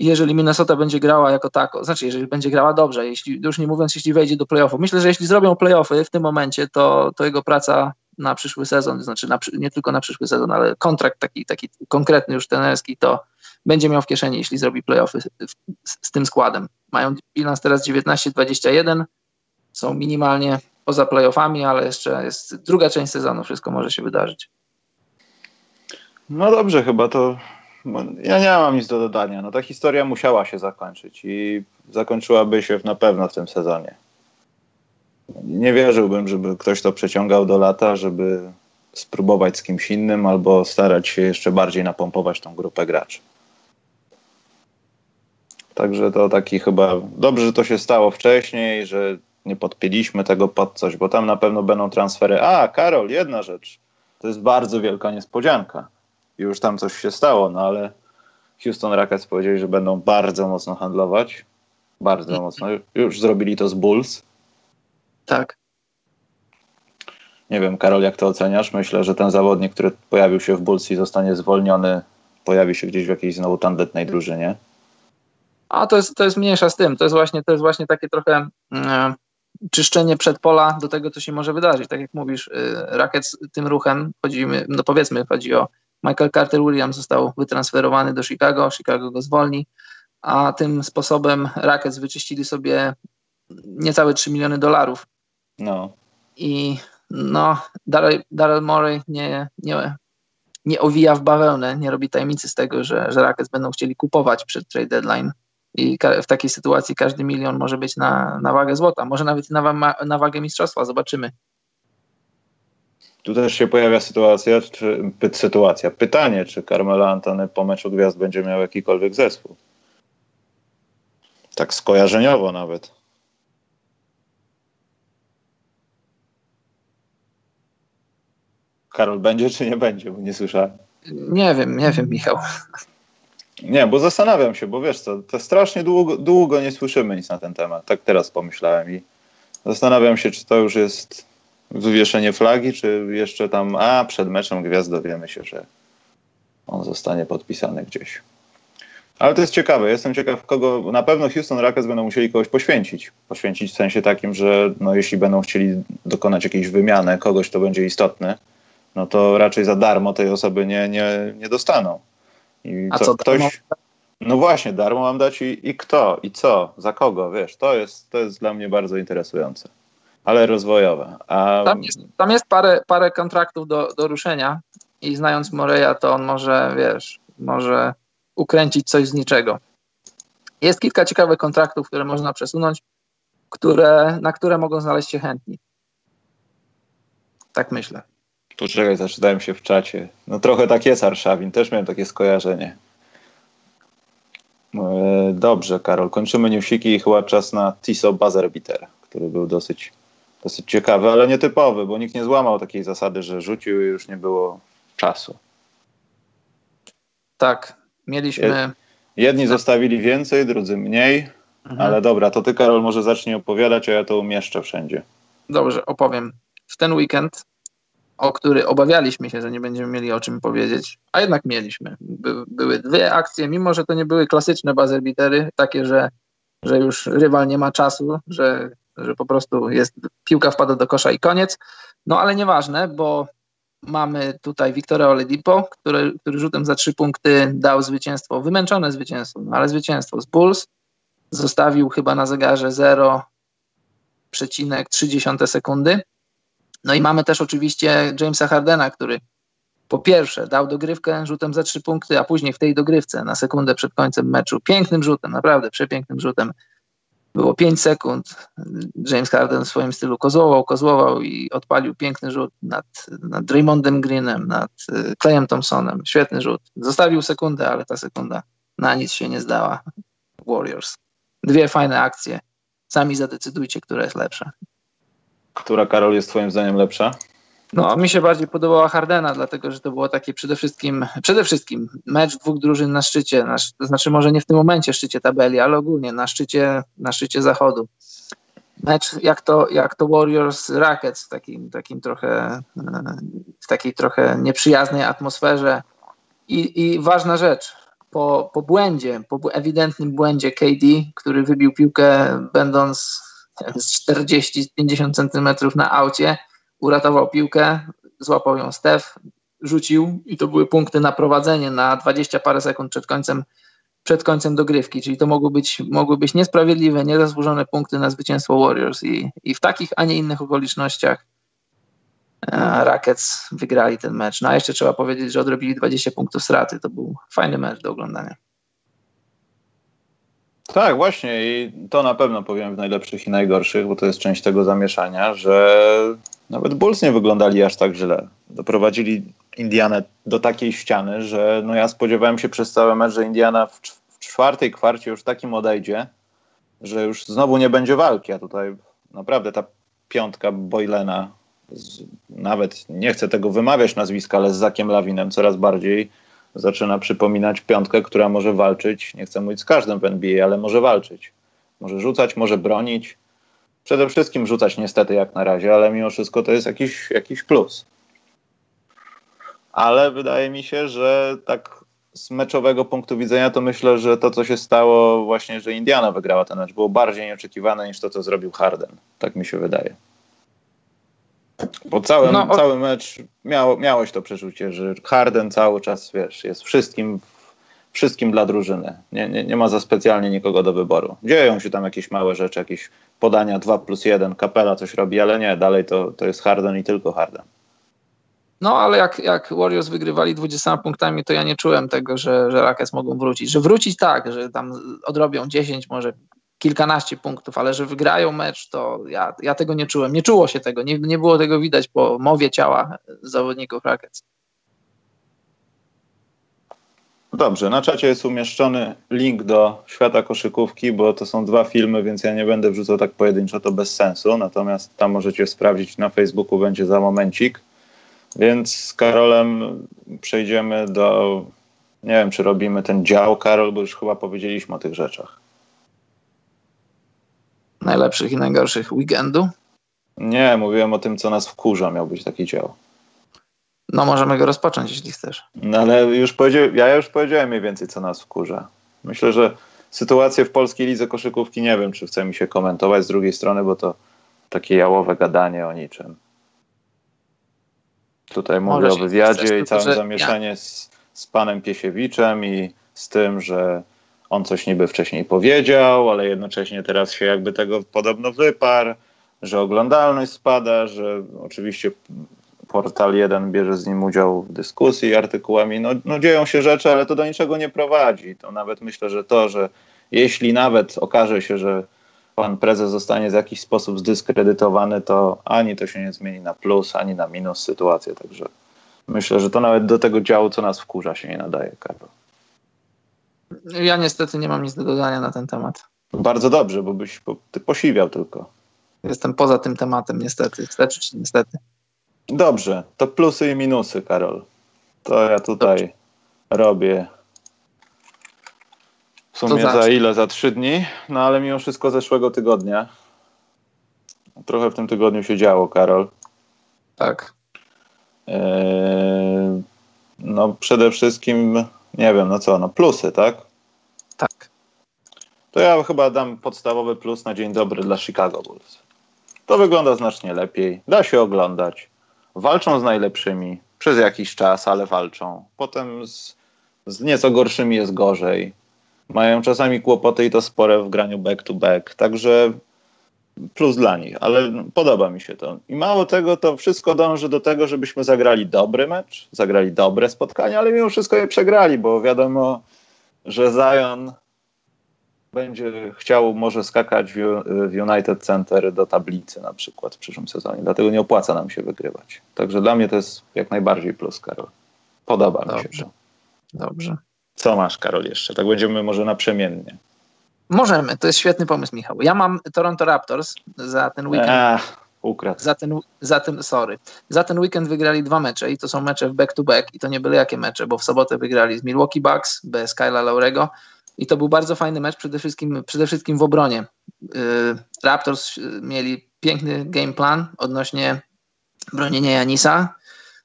jeżeli Minnesota będzie grała jako tako, znaczy jeżeli będzie grała dobrze, jeśli, już nie mówiąc, jeśli wejdzie do playoffów. Myślę, że jeśli zrobią playoffy w tym momencie, to, to jego praca na przyszły sezon, znaczy na, nie tylko na przyszły sezon, ale kontrakt taki, taki konkretny już tenerski, to będzie miał w kieszeni, jeśli zrobi playoffy z, z tym składem. Mają bilans teraz 19-21, są minimalnie poza playoffami, ale jeszcze jest druga część sezonu, wszystko może się wydarzyć. No dobrze, chyba to ja nie mam nic do dodania. No ta historia musiała się zakończyć i zakończyłaby się na pewno w tym sezonie. Nie wierzyłbym, żeby ktoś to przeciągał do lata, żeby spróbować z kimś innym albo starać się jeszcze bardziej napompować tą grupę graczy. Także to taki chyba dobrze, że to się stało wcześniej, że nie podpięliśmy tego pod coś, bo tam na pewno będą transfery. A, Karol, jedna rzecz. To jest bardzo wielka niespodzianka. Już tam coś się stało, no ale Houston Rockets powiedzieli, że będą bardzo mocno handlować. Bardzo mm. mocno. Już zrobili to z Bulls. Tak. Nie wiem, Karol, jak to oceniasz? Myślę, że ten zawodnik, który pojawił się w Bulls i zostanie zwolniony, pojawi się gdzieś w jakiejś znowu tandetnej drużynie. A to jest, to jest mniejsza z tym. To jest właśnie, to jest właśnie takie trochę mm, czyszczenie przedpola do tego, co się może wydarzyć. Tak jak mówisz, y, Rakiet tym ruchem, chodzimy, no powiedzmy, chodzi o Michael Carter Williams został wytransferowany do Chicago, Chicago go zwolni, a tym sposobem Rackets wyczyścili sobie niecałe 3 miliony dolarów. No. I no, Daryl Morey nie, nie, nie owija w bawełnę, nie robi tajemnicy z tego, że, że Rackets będą chcieli kupować przed trade deadline i w takiej sytuacji każdy milion może być na, na wagę złota, może nawet na, na wagę mistrzostwa, zobaczymy. Tu też się pojawia sytuacja, czy, sytuacja, pytanie, czy Carmelo Antony po meczu gwiazd będzie miał jakikolwiek zespół. Tak skojarzeniowo nawet. Karol będzie czy nie będzie, bo nie słyszałem. Nie wiem, nie wiem, Michał. Nie, bo zastanawiam się, bo wiesz co, to strasznie długo, długo nie słyszymy nic na ten temat. Tak teraz pomyślałem i zastanawiam się, czy to już jest wywieszenie flagi, czy jeszcze tam, a przed meczem gwiazd dowiemy się, że on zostanie podpisany gdzieś. Ale to jest ciekawe. Jestem ciekaw, kogo. Na pewno Houston Rockets będą musieli kogoś poświęcić. Poświęcić w sensie takim, że no, jeśli będą chcieli dokonać jakiejś wymiany, kogoś, kto będzie istotny, no to raczej za darmo tej osoby nie, nie, nie dostaną. I A co, ktoś. Darmo? No właśnie, darmo mam dać i, i kto, i co, za kogo, wiesz, to jest, to jest dla mnie bardzo interesujące, ale rozwojowe. A... Tam, jest, tam jest parę, parę kontraktów do, do ruszenia i znając Moreya, to on może, wiesz, może ukręcić coś z niczego. Jest kilka ciekawych kontraktów, które można przesunąć, które, na które mogą znaleźć się chętni. Tak myślę. Poczekaj, zaczytałem się w czacie. No trochę tak jest Arszawin, też miałem takie skojarzenie. E, dobrze, Karol, kończymy newsiki i chyba czas na Tiso Buzzerbeater, który był dosyć, dosyć ciekawy, ale nietypowy, bo nikt nie złamał takiej zasady, że rzucił i już nie było czasu. Tak, mieliśmy... Jedni zostawili więcej, drudzy mniej, mhm. ale dobra, to ty Karol może zacznij opowiadać, a ja to umieszczę wszędzie. Dobrze, opowiem. W ten weekend o który obawialiśmy się, że nie będziemy mieli o czym powiedzieć, a jednak mieliśmy. By, były dwie akcje, mimo że to nie były klasyczne buzzerbitery, takie, że, że już rywal nie ma czasu, że, że po prostu jest piłka wpada do kosza i koniec. No ale nieważne, bo mamy tutaj Wiktora Oledipo, który, który rzutem za trzy punkty dał zwycięstwo, wymęczone zwycięstwo, no ale zwycięstwo z Bulls. Zostawił chyba na zegarze 0,3 sekundy no i mamy też oczywiście Jamesa Hardena, który po pierwsze dał dogrywkę rzutem za trzy punkty, a później w tej dogrywce na sekundę przed końcem meczu, pięknym rzutem, naprawdę przepięknym rzutem, było 5 sekund. James Harden w swoim stylu kozłował, kozłował i odpalił piękny rzut nad, nad Draymondem Greenem, nad y, Clayem Thompsonem. Świetny rzut. Zostawił sekundę, ale ta sekunda na nic się nie zdała. Warriors. Dwie fajne akcje. Sami zadecydujcie, która jest lepsza. Która, Karol, jest twoim zdaniem lepsza? No, mi się bardziej podobała Hardena, dlatego że to było takie przede wszystkim, przede wszystkim mecz dwóch drużyn na szczycie, na, to znaczy może nie w tym momencie szczycie tabeli, ale ogólnie na szczycie, na szczycie zachodu. Mecz jak to, jak to Warriors Rockets w takim, takim trochę, w takiej trochę nieprzyjaznej atmosferze. I, i ważna rzecz, po, po błędzie, po ewidentnym błędzie KD, który wybił piłkę będąc z 40-50 centymetrów na aucie, uratował piłkę, złapał ją Stef, rzucił i to były punkty na prowadzenie na 20 parę sekund przed końcem, przed końcem dogrywki, czyli to mogły być, mogły być niesprawiedliwe, niezasłużone punkty na zwycięstwo Warriors i, i w takich, a nie innych okolicznościach e, Rockets wygrali ten mecz. No a jeszcze trzeba powiedzieć, że odrobili 20 punktów straty. To był fajny mecz do oglądania. Tak, właśnie i to na pewno powiem w najlepszych i najgorszych, bo to jest część tego zamieszania, że Nawet Bulls nie wyglądali aż tak źle. Doprowadzili Indianę do takiej ściany, że no ja spodziewałem się przez cały mecz, że Indiana w, w czwartej kwarcie już takim odejdzie, że już znowu nie będzie walki, a tutaj naprawdę ta piątka Boylena, z, nawet nie chcę tego wymawiać nazwiska, ale z Zakiem Lawinem coraz bardziej zaczyna przypominać piątkę, która może walczyć, nie chcę mówić z każdym w NBA, ale może walczyć. Może rzucać, może bronić. Przede wszystkim rzucać niestety jak na razie, ale mimo wszystko to jest jakiś, jakiś plus. Ale wydaje mi się, że tak z meczowego punktu widzenia to myślę, że to, co się stało właśnie, że Indiana wygrała ten mecz, było bardziej nieoczekiwane niż to, co zrobił Harden. Tak mi się wydaje. Bo cały, no, cały mecz miało, miałeś to przeczucie, że Harden cały czas, wiesz, jest wszystkim, wszystkim dla drużyny. Nie, nie, nie ma za specjalnie nikogo do wyboru. Dzieją się tam jakieś małe rzeczy, jakieś podania 2 plus 1, kapela coś robi, ale nie, dalej to, to jest Harden i tylko Harden. No, ale jak, jak Warriors wygrywali 20 punktami, to ja nie czułem tego, że, że Rockets mogą wrócić. Że wrócić tak, że tam odrobią 10, może kilkanaście punktów, ale że wygrają mecz, to ja, ja tego nie czułem. Nie czuło się tego, nie, nie było tego widać po mowie ciała zawodników Rockets. Dobrze, na czacie jest umieszczony link do świata koszykówki, bo to są dwa filmy, więc ja nie będę wrzucał tak pojedynczo, to bez sensu. Natomiast tam możecie sprawdzić na Facebooku, będzie za momencik. Więc z Karolem przejdziemy do. Nie wiem, czy robimy ten dział, Karol, bo już chyba powiedzieliśmy o tych rzeczach. Najlepszych i najgorszych weekendu? Nie, mówiłem o tym, co nas wkurza, miał być taki dział. No, możemy go rozpocząć, jeśli chcesz. No, ale już powiedziałem, ja już powiedziałem mniej więcej, co nas wkurza. Myślę, że sytuację w polskiej lidze koszykówki nie wiem, czy chce mi się komentować z drugiej strony, bo to takie jałowe gadanie o niczym. Tutaj mówię o wywiadzie i całym zamieszanie ja. z, z panem Piesiewiczem i z tym, że on coś niby wcześniej powiedział, ale jednocześnie teraz się jakby tego podobno wyparł, że oglądalność spada, że oczywiście portal 1 bierze z nim udział w dyskusji artykułami. No, no dzieją się rzeczy, ale to do niczego nie prowadzi. To nawet myślę, że to, że jeśli nawet okaże się, że pan prezes zostanie w jakiś sposób zdyskredytowany, to ani to się nie zmieni na plus, ani na minus sytuację. Także myślę, że to nawet do tego działu, co nas wkurza, się nie nadaje, Karol. Ja niestety nie mam nic do dodania na ten temat. Bardzo dobrze, bo byś bo ty posiwiał tylko. Jestem poza tym tematem, niestety. Niestety czy niestety. Dobrze, to plusy i minusy, Karol. To ja tutaj dobrze. robię w sumie za ile? Za trzy dni? No ale mimo wszystko zeszłego tygodnia. Trochę w tym tygodniu się działo, Karol. Tak. Eee, no przede wszystkim, nie wiem, no co, no plusy, tak? Tak. To ja chyba dam podstawowy plus na dzień dobry dla Chicago Bulls. To wygląda znacznie lepiej, da się oglądać. Walczą z najlepszymi przez jakiś czas, ale walczą. Potem z, z nieco gorszymi jest gorzej mają czasami kłopoty i to spore w graniu back-to-back. Także plus dla nich, ale podoba mi się to. I mało tego, to wszystko dąży do tego, żebyśmy zagrali dobry mecz, zagrali dobre spotkanie, ale mimo wszystko je przegrali, bo wiadomo, że Zion będzie chciał może skakać w United Center do tablicy na przykład w przyszłym sezonie. Dlatego nie opłaca nam się wygrywać. Także dla mnie to jest jak najbardziej plus, Karol. Podoba Dobrze. mi się to. Dobrze. Co masz, Karol, jeszcze? Tak będziemy może naprzemiennie. Możemy, to jest świetny pomysł, Michał. Ja mam Toronto Raptors za ten weekend. Ach, ukradł. Za ten, za ten, sorry. Za ten weekend wygrali dwa mecze i to są mecze w back-to-back i to nie byle jakie mecze, bo w sobotę wygrali z Milwaukee Bucks bez Kyla Laurego i to był bardzo fajny mecz, przede wszystkim, przede wszystkim w obronie. Yy, Raptors mieli piękny game plan odnośnie bronienia Janisa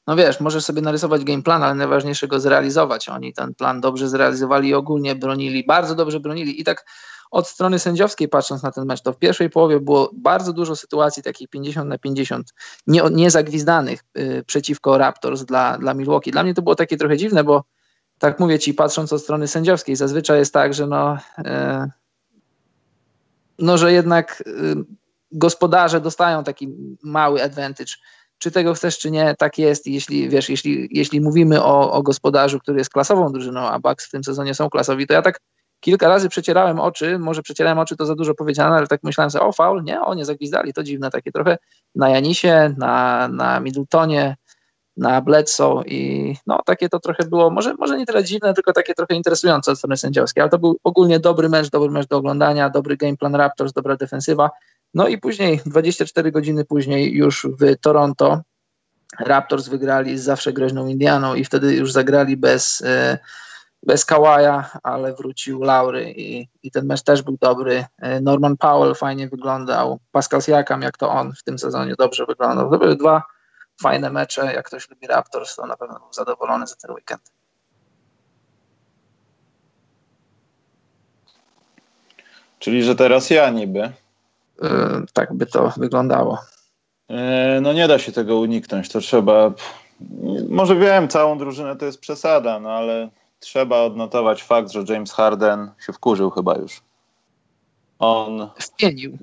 no wiesz, możesz sobie narysować game plan, ale najważniejsze go zrealizować. Oni ten plan dobrze zrealizowali i ogólnie bronili, bardzo dobrze bronili i tak od strony sędziowskiej patrząc na ten mecz, to w pierwszej połowie było bardzo dużo sytuacji takich 50 na 50 nie, niezagwizdanych y, przeciwko Raptors dla, dla Milwaukee. Dla mnie to było takie trochę dziwne, bo tak mówię ci, patrząc od strony sędziowskiej, zazwyczaj jest tak, że no, y, no że jednak y, gospodarze dostają taki mały advantage czy tego chcesz, czy nie, tak jest. jeśli, wiesz, jeśli, jeśli mówimy o, o gospodarzu, który jest klasową drużyną, a Bucks w tym sezonie są klasowi, to ja tak kilka razy przecierałem oczy, może przecierałem oczy to za dużo powiedziane, ale tak myślałem sobie, o faul, nie, o nie zagwizdali, to dziwne takie trochę na Janisie, na, na Middletonie, na Bledsoe i no takie to trochę było, może, może nie tyle dziwne, tylko takie trochę interesujące od strony sędziowskiej, ale to był ogólnie dobry mecz, dobry mecz do oglądania, dobry game plan Raptors, dobra defensywa. No i później, 24 godziny później już w Toronto Raptors wygrali z zawsze groźną Indianą i wtedy już zagrali bez, e, bez Kawaja, ale wrócił Laury i, i ten mecz też był dobry. E, Norman Powell fajnie wyglądał, Pascal Siakam, jak to on w tym sezonie dobrze wyglądał. To były dwa fajne mecze. Jak ktoś lubi Raptors, to na pewno był zadowolony za ten weekend. Czyli, że teraz ja niby. Yy, tak by to wyglądało. Yy, no nie da się tego uniknąć. To trzeba. Może wiem, całą drużynę to jest przesada, no ale trzeba odnotować fakt, że James Harden się wkurzył chyba już. On. Wpienił.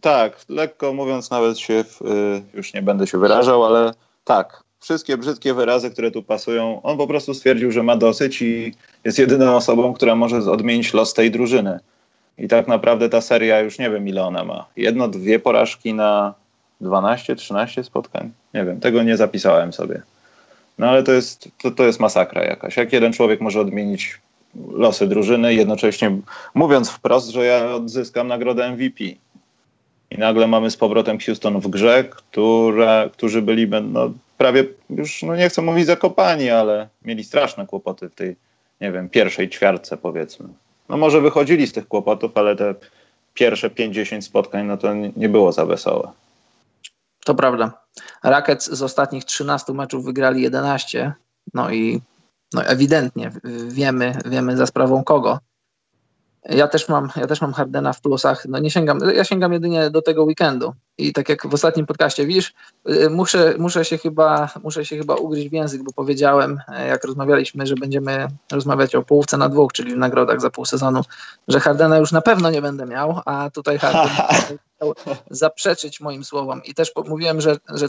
Tak, lekko mówiąc, nawet się, w, y, już nie będę się wyrażał, ale tak, wszystkie brzydkie wyrazy, które tu pasują, on po prostu stwierdził, że ma dosyć i jest jedyną osobą, która może odmienić los tej drużyny. I tak naprawdę ta seria już nie wiem, ile ona ma. Jedno, dwie porażki na 12, 13 spotkań. Nie wiem, tego nie zapisałem sobie. No ale to jest, to, to jest masakra jakaś. Jak jeden człowiek może odmienić losy drużyny, jednocześnie mówiąc wprost, że ja odzyskam nagrodę MVP. I nagle mamy z powrotem Houston w grze, które, którzy byli no, prawie już, no nie chcę mówić zakopani, ale mieli straszne kłopoty w tej, nie wiem, pierwszej ćwiartce powiedzmy. No może wychodzili z tych kłopotów, ale te pierwsze 50 spotkań, no to nie było za wesołe. To prawda. Rackets z ostatnich 13 meczów wygrali 11, no i no ewidentnie wiemy, wiemy za sprawą kogo. Ja też mam, ja też mam Hardena w plusach. No nie sięgam, ja sięgam jedynie do tego weekendu. I tak jak w ostatnim podcaście, widzisz, y, muszę, muszę, się chyba, muszę się chyba ugryźć w język, bo powiedziałem, e, jak rozmawialiśmy, że będziemy rozmawiać o połówce na dwóch, czyli w nagrodach za pół sezonu, że Hardena już na pewno nie będę miał, a tutaj Harden chciał zaprzeczyć moim słowom. I też mówiłem, że, że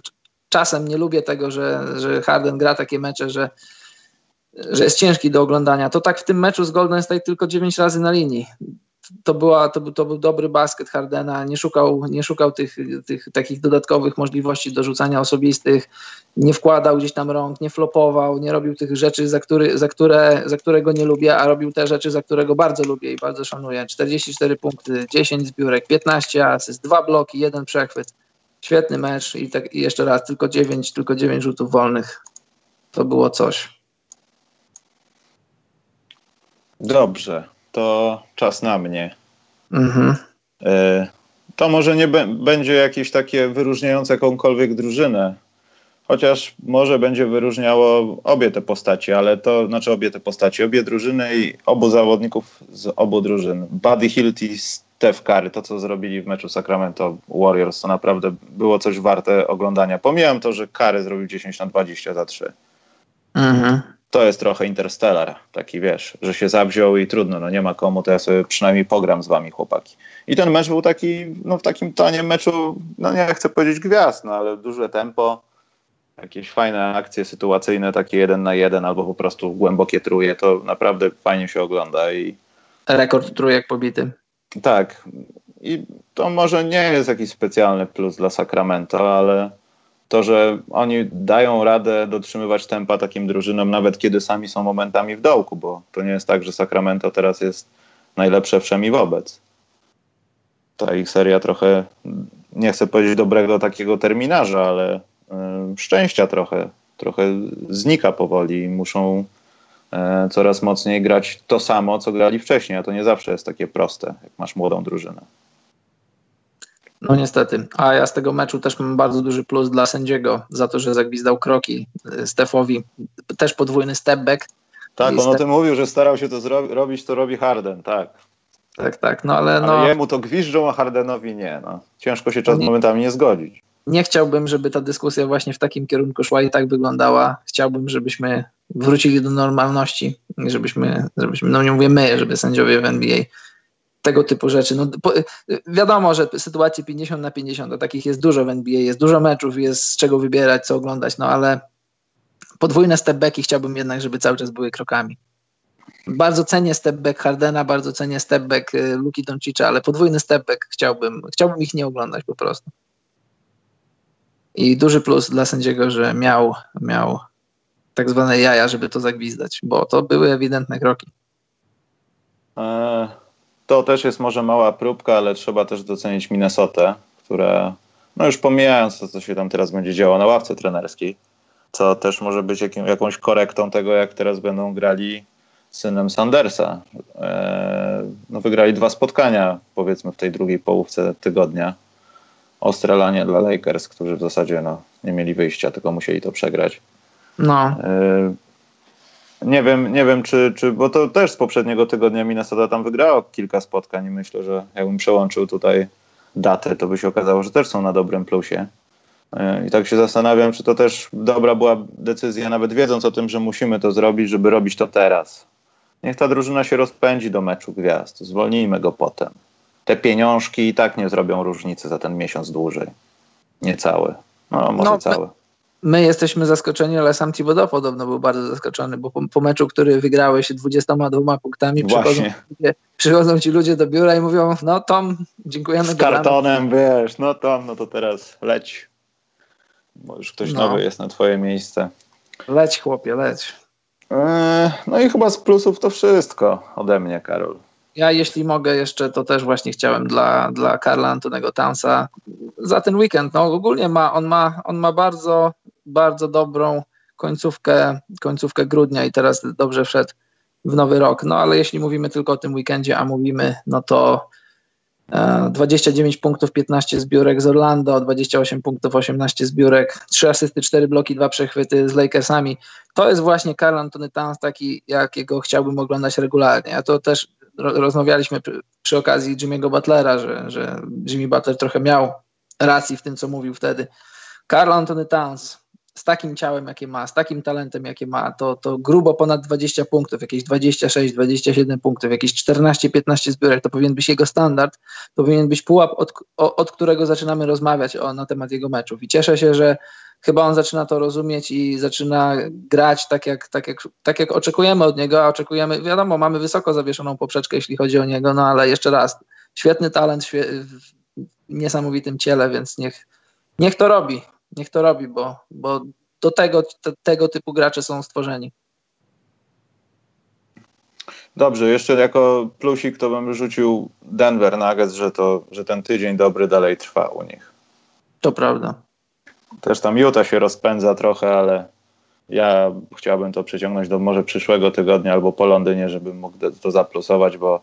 czasem nie lubię tego, że, że Harden gra takie mecze, że że jest ciężki do oglądania. To tak w tym meczu z Golden State tylko 9 razy na linii. To, była, to, był, to był dobry basket Hardena, nie szukał, nie szukał tych, tych takich dodatkowych możliwości do rzucania osobistych, nie wkładał gdzieś tam rąk, nie flopował, nie robił tych rzeczy, za, który, za, które, za którego nie lubię, a robił te rzeczy, za którego bardzo lubię i bardzo szanuję. 44 punkty, 10 zbiórek, 15 asyst, 2 bloki, jeden przechwyt. Świetny mecz i, tak, i jeszcze raz, tylko 9, tylko 9 rzutów wolnych. To było coś. Dobrze, to czas na mnie. Mhm. E, to może nie będzie jakieś takie wyróżniające jakąkolwiek drużynę, chociaż może będzie wyróżniało obie te postacie, ale to znaczy obie te postacie, obie drużyny i obu zawodników z obu drużyn. Buddy Hilt i Steph Curry, to co zrobili w meczu Sacramento Warriors, to naprawdę było coś warte oglądania. Pomijam to, że Curry zrobił 10 na 20 za 3. Mhm to jest trochę Interstellar, taki wiesz, że się zawziął i trudno, no nie ma komu, to ja sobie przynajmniej pogram z wami chłopaki. I ten mecz był taki, no w takim tonie meczu, no nie chcę powiedzieć gwiazd, no ale duże tempo, jakieś fajne akcje sytuacyjne, takie jeden na jeden albo po prostu głębokie truje, to naprawdę fajnie się ogląda i... Rekord trójek pobity. Tak. I to może nie jest jakiś specjalny plus dla Sacramento, ale to, że oni dają radę dotrzymywać tempa takim drużynom, nawet kiedy sami są momentami w dołku, bo to nie jest tak, że Sacramento teraz jest najlepsze wszemi wobec. Ta ich seria trochę, nie chcę powiedzieć dobrego takiego terminarza, ale y, szczęścia trochę, trochę znika powoli i muszą y, coraz mocniej grać to samo, co grali wcześniej, a to nie zawsze jest takie proste, jak masz młodą drużynę. No niestety. A ja z tego meczu też mam bardzo duży plus dla sędziego za to, że zagwizdał kroki y, Stefowi. Też podwójny step back. Tak, on step... o tym mówił, że starał się to robić, to robi Harden, tak. Tak, tak, no ale, ale no... jemu to gwiżdżą, a Hardenowi nie. No. Ciężko się czas nie, momentami nie zgodzić. Nie chciałbym, żeby ta dyskusja właśnie w takim kierunku szła i tak wyglądała. Chciałbym, żebyśmy wrócili do normalności, żebyśmy, żebyśmy no nie mówię my, żeby sędziowie w NBA tego typu rzeczy. No, po, wiadomo, że sytuacje 50 na 50, a takich jest dużo w NBA, jest dużo meczów, jest z czego wybierać, co oglądać, no ale podwójne stepbacki chciałbym jednak, żeby cały czas były krokami. Bardzo cenię stepback Hardena, bardzo cenię stepback y, Luki Doncicza, ale podwójny stepback chciałbym, chciałbym ich nie oglądać po prostu. I duży plus dla sędziego, że miał, miał tak zwane jaja, żeby to zagwizdać, bo to były ewidentne kroki. E, to też jest może mała próbka, ale trzeba też docenić Minnesotę, która, no już pomijając to, co się tam teraz będzie działo na ławce trenerskiej, co też może być jakim, jakąś korektą tego, jak teraz będą grali synem Sandersa. E, no wygrali dwa spotkania, powiedzmy, w tej drugiej połówce tygodnia. Ostre lanie dla Lakers, którzy w zasadzie no, nie mieli wyjścia, tylko musieli to przegrać. No. E, nie wiem, nie wiem czy, czy, bo to też z poprzedniego tygodnia Minnesota tam wygrało kilka spotkań i myślę, że jakbym przełączył tutaj datę, to by się okazało, że też są na dobrym plusie. E, I tak się zastanawiam, czy to też dobra była decyzja, nawet wiedząc o tym, że musimy to zrobić, żeby robić to teraz. Niech ta drużyna się rozpędzi do meczu gwiazd. Zwolnijmy go potem. Te pieniążki i tak nie zrobią różnicy za ten miesiąc dłużej. Nie cały. No, może no, cały. My jesteśmy zaskoczeni, ale sam Thibodeau podobno był bardzo zaskoczony, bo po, po meczu, który wygrałeś 22 punktami, przychodzą, ludzie, przychodzą, ci ludzie do biura i mówią, no Tom, dziękujemy. Z kartonem, wiesz, no Tom, no to teraz leć. Bo już ktoś no. nowy jest na twoje miejsce. Leć chłopie, leć. E, no i chyba z plusów to wszystko ode mnie, Karol. Ja, jeśli mogę jeszcze, to też właśnie chciałem dla, dla Karla Antonego Tansa za ten weekend. No ogólnie ma, on ma, on ma bardzo, bardzo dobrą końcówkę, końcówkę grudnia i teraz dobrze wszedł w nowy rok. No ale jeśli mówimy tylko o tym weekendzie, a mówimy, no to 29 punktów, 15 zbiórek z Orlando, 28 punktów, 18 zbiórek, 3 asysty, 4 bloki, 2 przechwyty z Lakersami. To jest właśnie Karl Antony Towns taki, jakiego chciałbym oglądać regularnie. A to też rozmawialiśmy przy, przy okazji Jimmy'ego Butlera, że, że Jimmy Butler trochę miał racji w tym, co mówił wtedy. Karl Antony Towns z takim ciałem, jakie ma, z takim talentem, jakie ma, to, to grubo ponad 20 punktów, jakieś 26, 27 punktów, jakieś 14-15 zbiórek, to powinien być jego standard, powinien być pułap, od, od którego zaczynamy rozmawiać o, na temat jego meczów. I cieszę się, że chyba on zaczyna to rozumieć i zaczyna grać tak jak, tak jak, tak jak oczekujemy od niego, a oczekujemy, wiadomo, mamy wysoko zawieszoną poprzeczkę, jeśli chodzi o niego, no ale jeszcze raz, świetny talent w niesamowitym ciele, więc niech, niech to robi niech to robi, bo, bo do tego, te, tego typu gracze są stworzeni. Dobrze, jeszcze jako plusik to bym rzucił Denver Nuggets, że, to, że ten tydzień dobry dalej trwa u nich. To prawda. Też tam Utah się rozpędza trochę, ale ja chciałbym to przeciągnąć do może przyszłego tygodnia albo po Londynie, żebym mógł to zaplusować, bo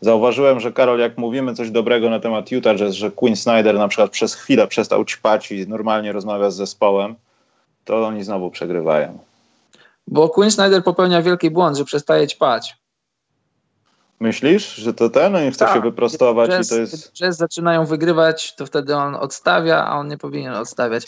Zauważyłem, że Karol, jak mówimy coś dobrego na temat Utah Jazz, że Quinn Snyder na przykład przez chwilę przestał ćpać i normalnie rozmawia z zespołem, to oni znowu przegrywają. Bo Quinn Snyder popełnia wielki błąd, że przestaje ćpać. Myślisz, że to ten? Oni chce tak. się wyprostować jazz, i to jest... Jazz zaczynają wygrywać, to wtedy on odstawia, a on nie powinien odstawiać.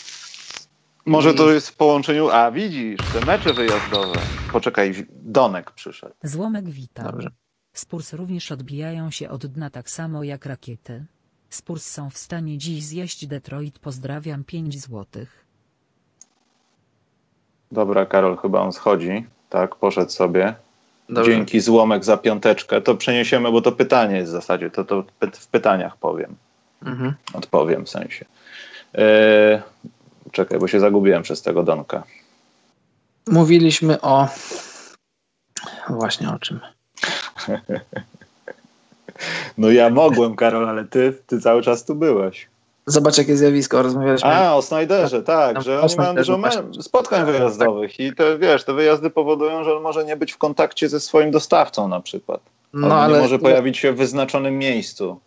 Może to jest w połączeniu... A, widzisz, te mecze wyjazdowe. Poczekaj, Donek przyszedł. Złomek wita. Dobrze. Spurs również odbijają się od dna tak samo jak rakiety. Spurs są w stanie dziś zjeść Detroit. Pozdrawiam 5 złotych. Dobra, Karol, chyba on schodzi. Tak, poszedł sobie. Dobrze. Dzięki złomek za piąteczkę. To przeniesiemy, bo to pytanie jest w zasadzie. To, to w pytaniach powiem. Mhm. Odpowiem w sensie. Eee, czekaj, bo się zagubiłem przez tego Donka. Mówiliśmy o. Właśnie o czym. No ja mogłem, Karol, ale ty, ty cały czas tu byłeś. Zobacz, jakie zjawisko rozmawialiśmy. A, o Snyderze, tak, no, że oni mają dużo spotkań wyjazdowych i te, wiesz, te wyjazdy powodują, że on może nie być w kontakcie ze swoim dostawcą na przykład. On no, ale... nie może pojawić się w wyznaczonym miejscu.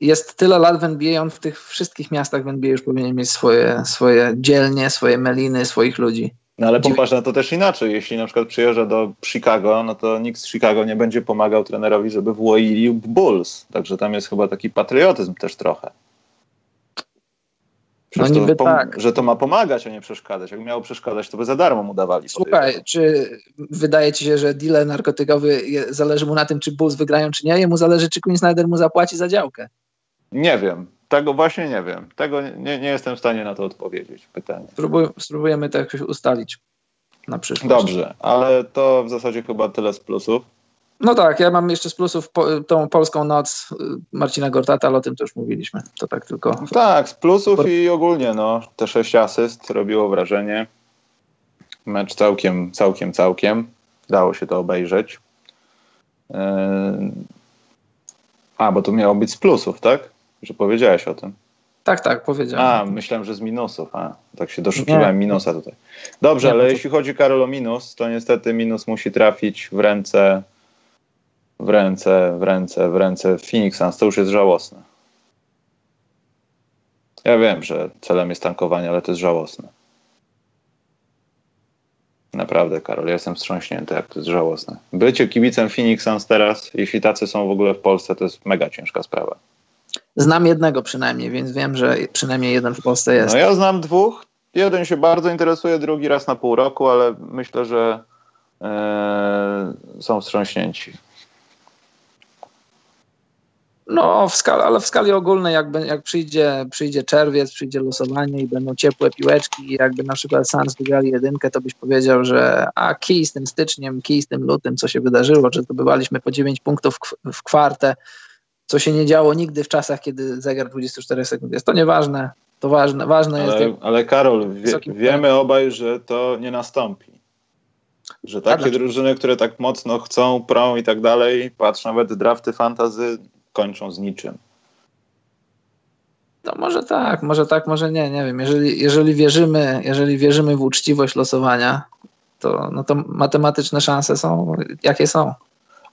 Jest tyle lat w NBA, on w tych wszystkich miastach w NBA już powinien mieć swoje, swoje dzielnie, swoje meliny, swoich ludzi. No ale popatrz na to też inaczej. Jeśli na przykład przyjeżdża do Chicago, no to nikt z Chicago nie będzie pomagał trenerowi, żeby włoili Bulls. Także tam jest chyba taki patriotyzm też trochę. No niby to tak. Że to ma pomagać, a nie przeszkadzać. Jak miało przeszkadzać, to by za darmo mu dawali. Słuchaj, czy wydaje ci się, że dealer narkotykowy zależy mu na tym, czy Bulls wygrają, czy nie? Jemu zależy, czy Queen Snyder mu zapłaci za działkę. Nie wiem. Tego właśnie nie wiem. Tego nie, nie jestem w stanie na to odpowiedzieć. Pytanie. Spróbuj, spróbujemy to jakoś ustalić na przyszłość. Dobrze, ale to w zasadzie chyba tyle z plusów. No tak, ja mam jeszcze z plusów po, tą polską noc y, Marcina Gortata, ale o tym też mówiliśmy. To tak tylko. Tak, z plusów i ogólnie no, te sześć asyst robiło wrażenie. Mecz całkiem, całkiem, całkiem. Dało się to obejrzeć. Yy... A, bo to miało być z plusów, tak? Że powiedziałeś o tym. Tak, tak, powiedziałem. A, myślałem, że z minusów. A, tak się doszukiwałem nie. minusa tutaj. Dobrze, nie, ale to... jeśli chodzi, Karol, o minus, to niestety minus musi trafić w ręce w ręce, w ręce, w ręce Phoenix Suns. To już jest żałosne. Ja wiem, że celem jest tankowanie, ale to jest żałosne. Naprawdę, Karol, ja jestem wstrząśnięty, jak to jest żałosne. Bycie kibicem Phoenix Suns teraz, jeśli tacy są w ogóle w Polsce, to jest mega ciężka sprawa. Znam jednego przynajmniej, więc wiem, że przynajmniej jeden w Polsce jest. No ja znam dwóch. Jeden się bardzo interesuje, drugi raz na pół roku, ale myślę, że yy, są wstrząśnięci. No, w skali, ale w skali ogólnej, jakby, jak przyjdzie, przyjdzie czerwiec, przyjdzie losowanie i będą ciepłe piłeczki, i jakby na przykład Suns wygrali jedynkę, to byś powiedział, że a kij z tym styczniem, kij z tym lutym, co się wydarzyło, że zdobywaliśmy po 9 punktów w kwartę, co się nie działo nigdy w czasach, kiedy zegar 24 sekund jest. To nieważne, to ważne, ważne ale, jest... Ale Karol, wie, wiemy obaj, że to nie nastąpi. Że takie drużyny, które tak mocno chcą, prą i tak dalej, patrz nawet drafty fantazy, kończą z niczym. No może tak, może tak, może nie, nie wiem. Jeżeli, jeżeli, wierzymy, jeżeli wierzymy w uczciwość losowania, to, no to matematyczne szanse są jakie są.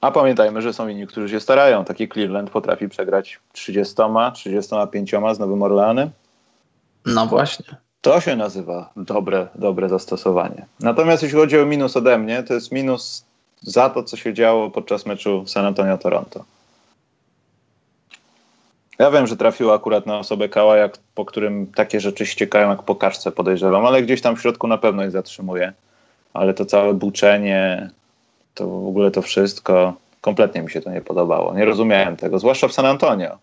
A pamiętajmy, że są inni, którzy się starają. Taki Cleveland potrafi przegrać 30, 35 z Nowym Orleanem. No właśnie. To się nazywa dobre, dobre zastosowanie. Natomiast jeśli chodzi o minus ode mnie, to jest minus za to, co się działo podczas meczu San Antonio-Toronto. Ja wiem, że trafiło akurat na osobę Kała, jak, po którym takie rzeczy ściekają jak po kaszce podejrzewam, ale gdzieś tam w środku na pewno ich zatrzymuje. Ale to całe buczenie, to w ogóle to wszystko, kompletnie mi się to nie podobało. Nie rozumiałem tego, zwłaszcza w San Antonio.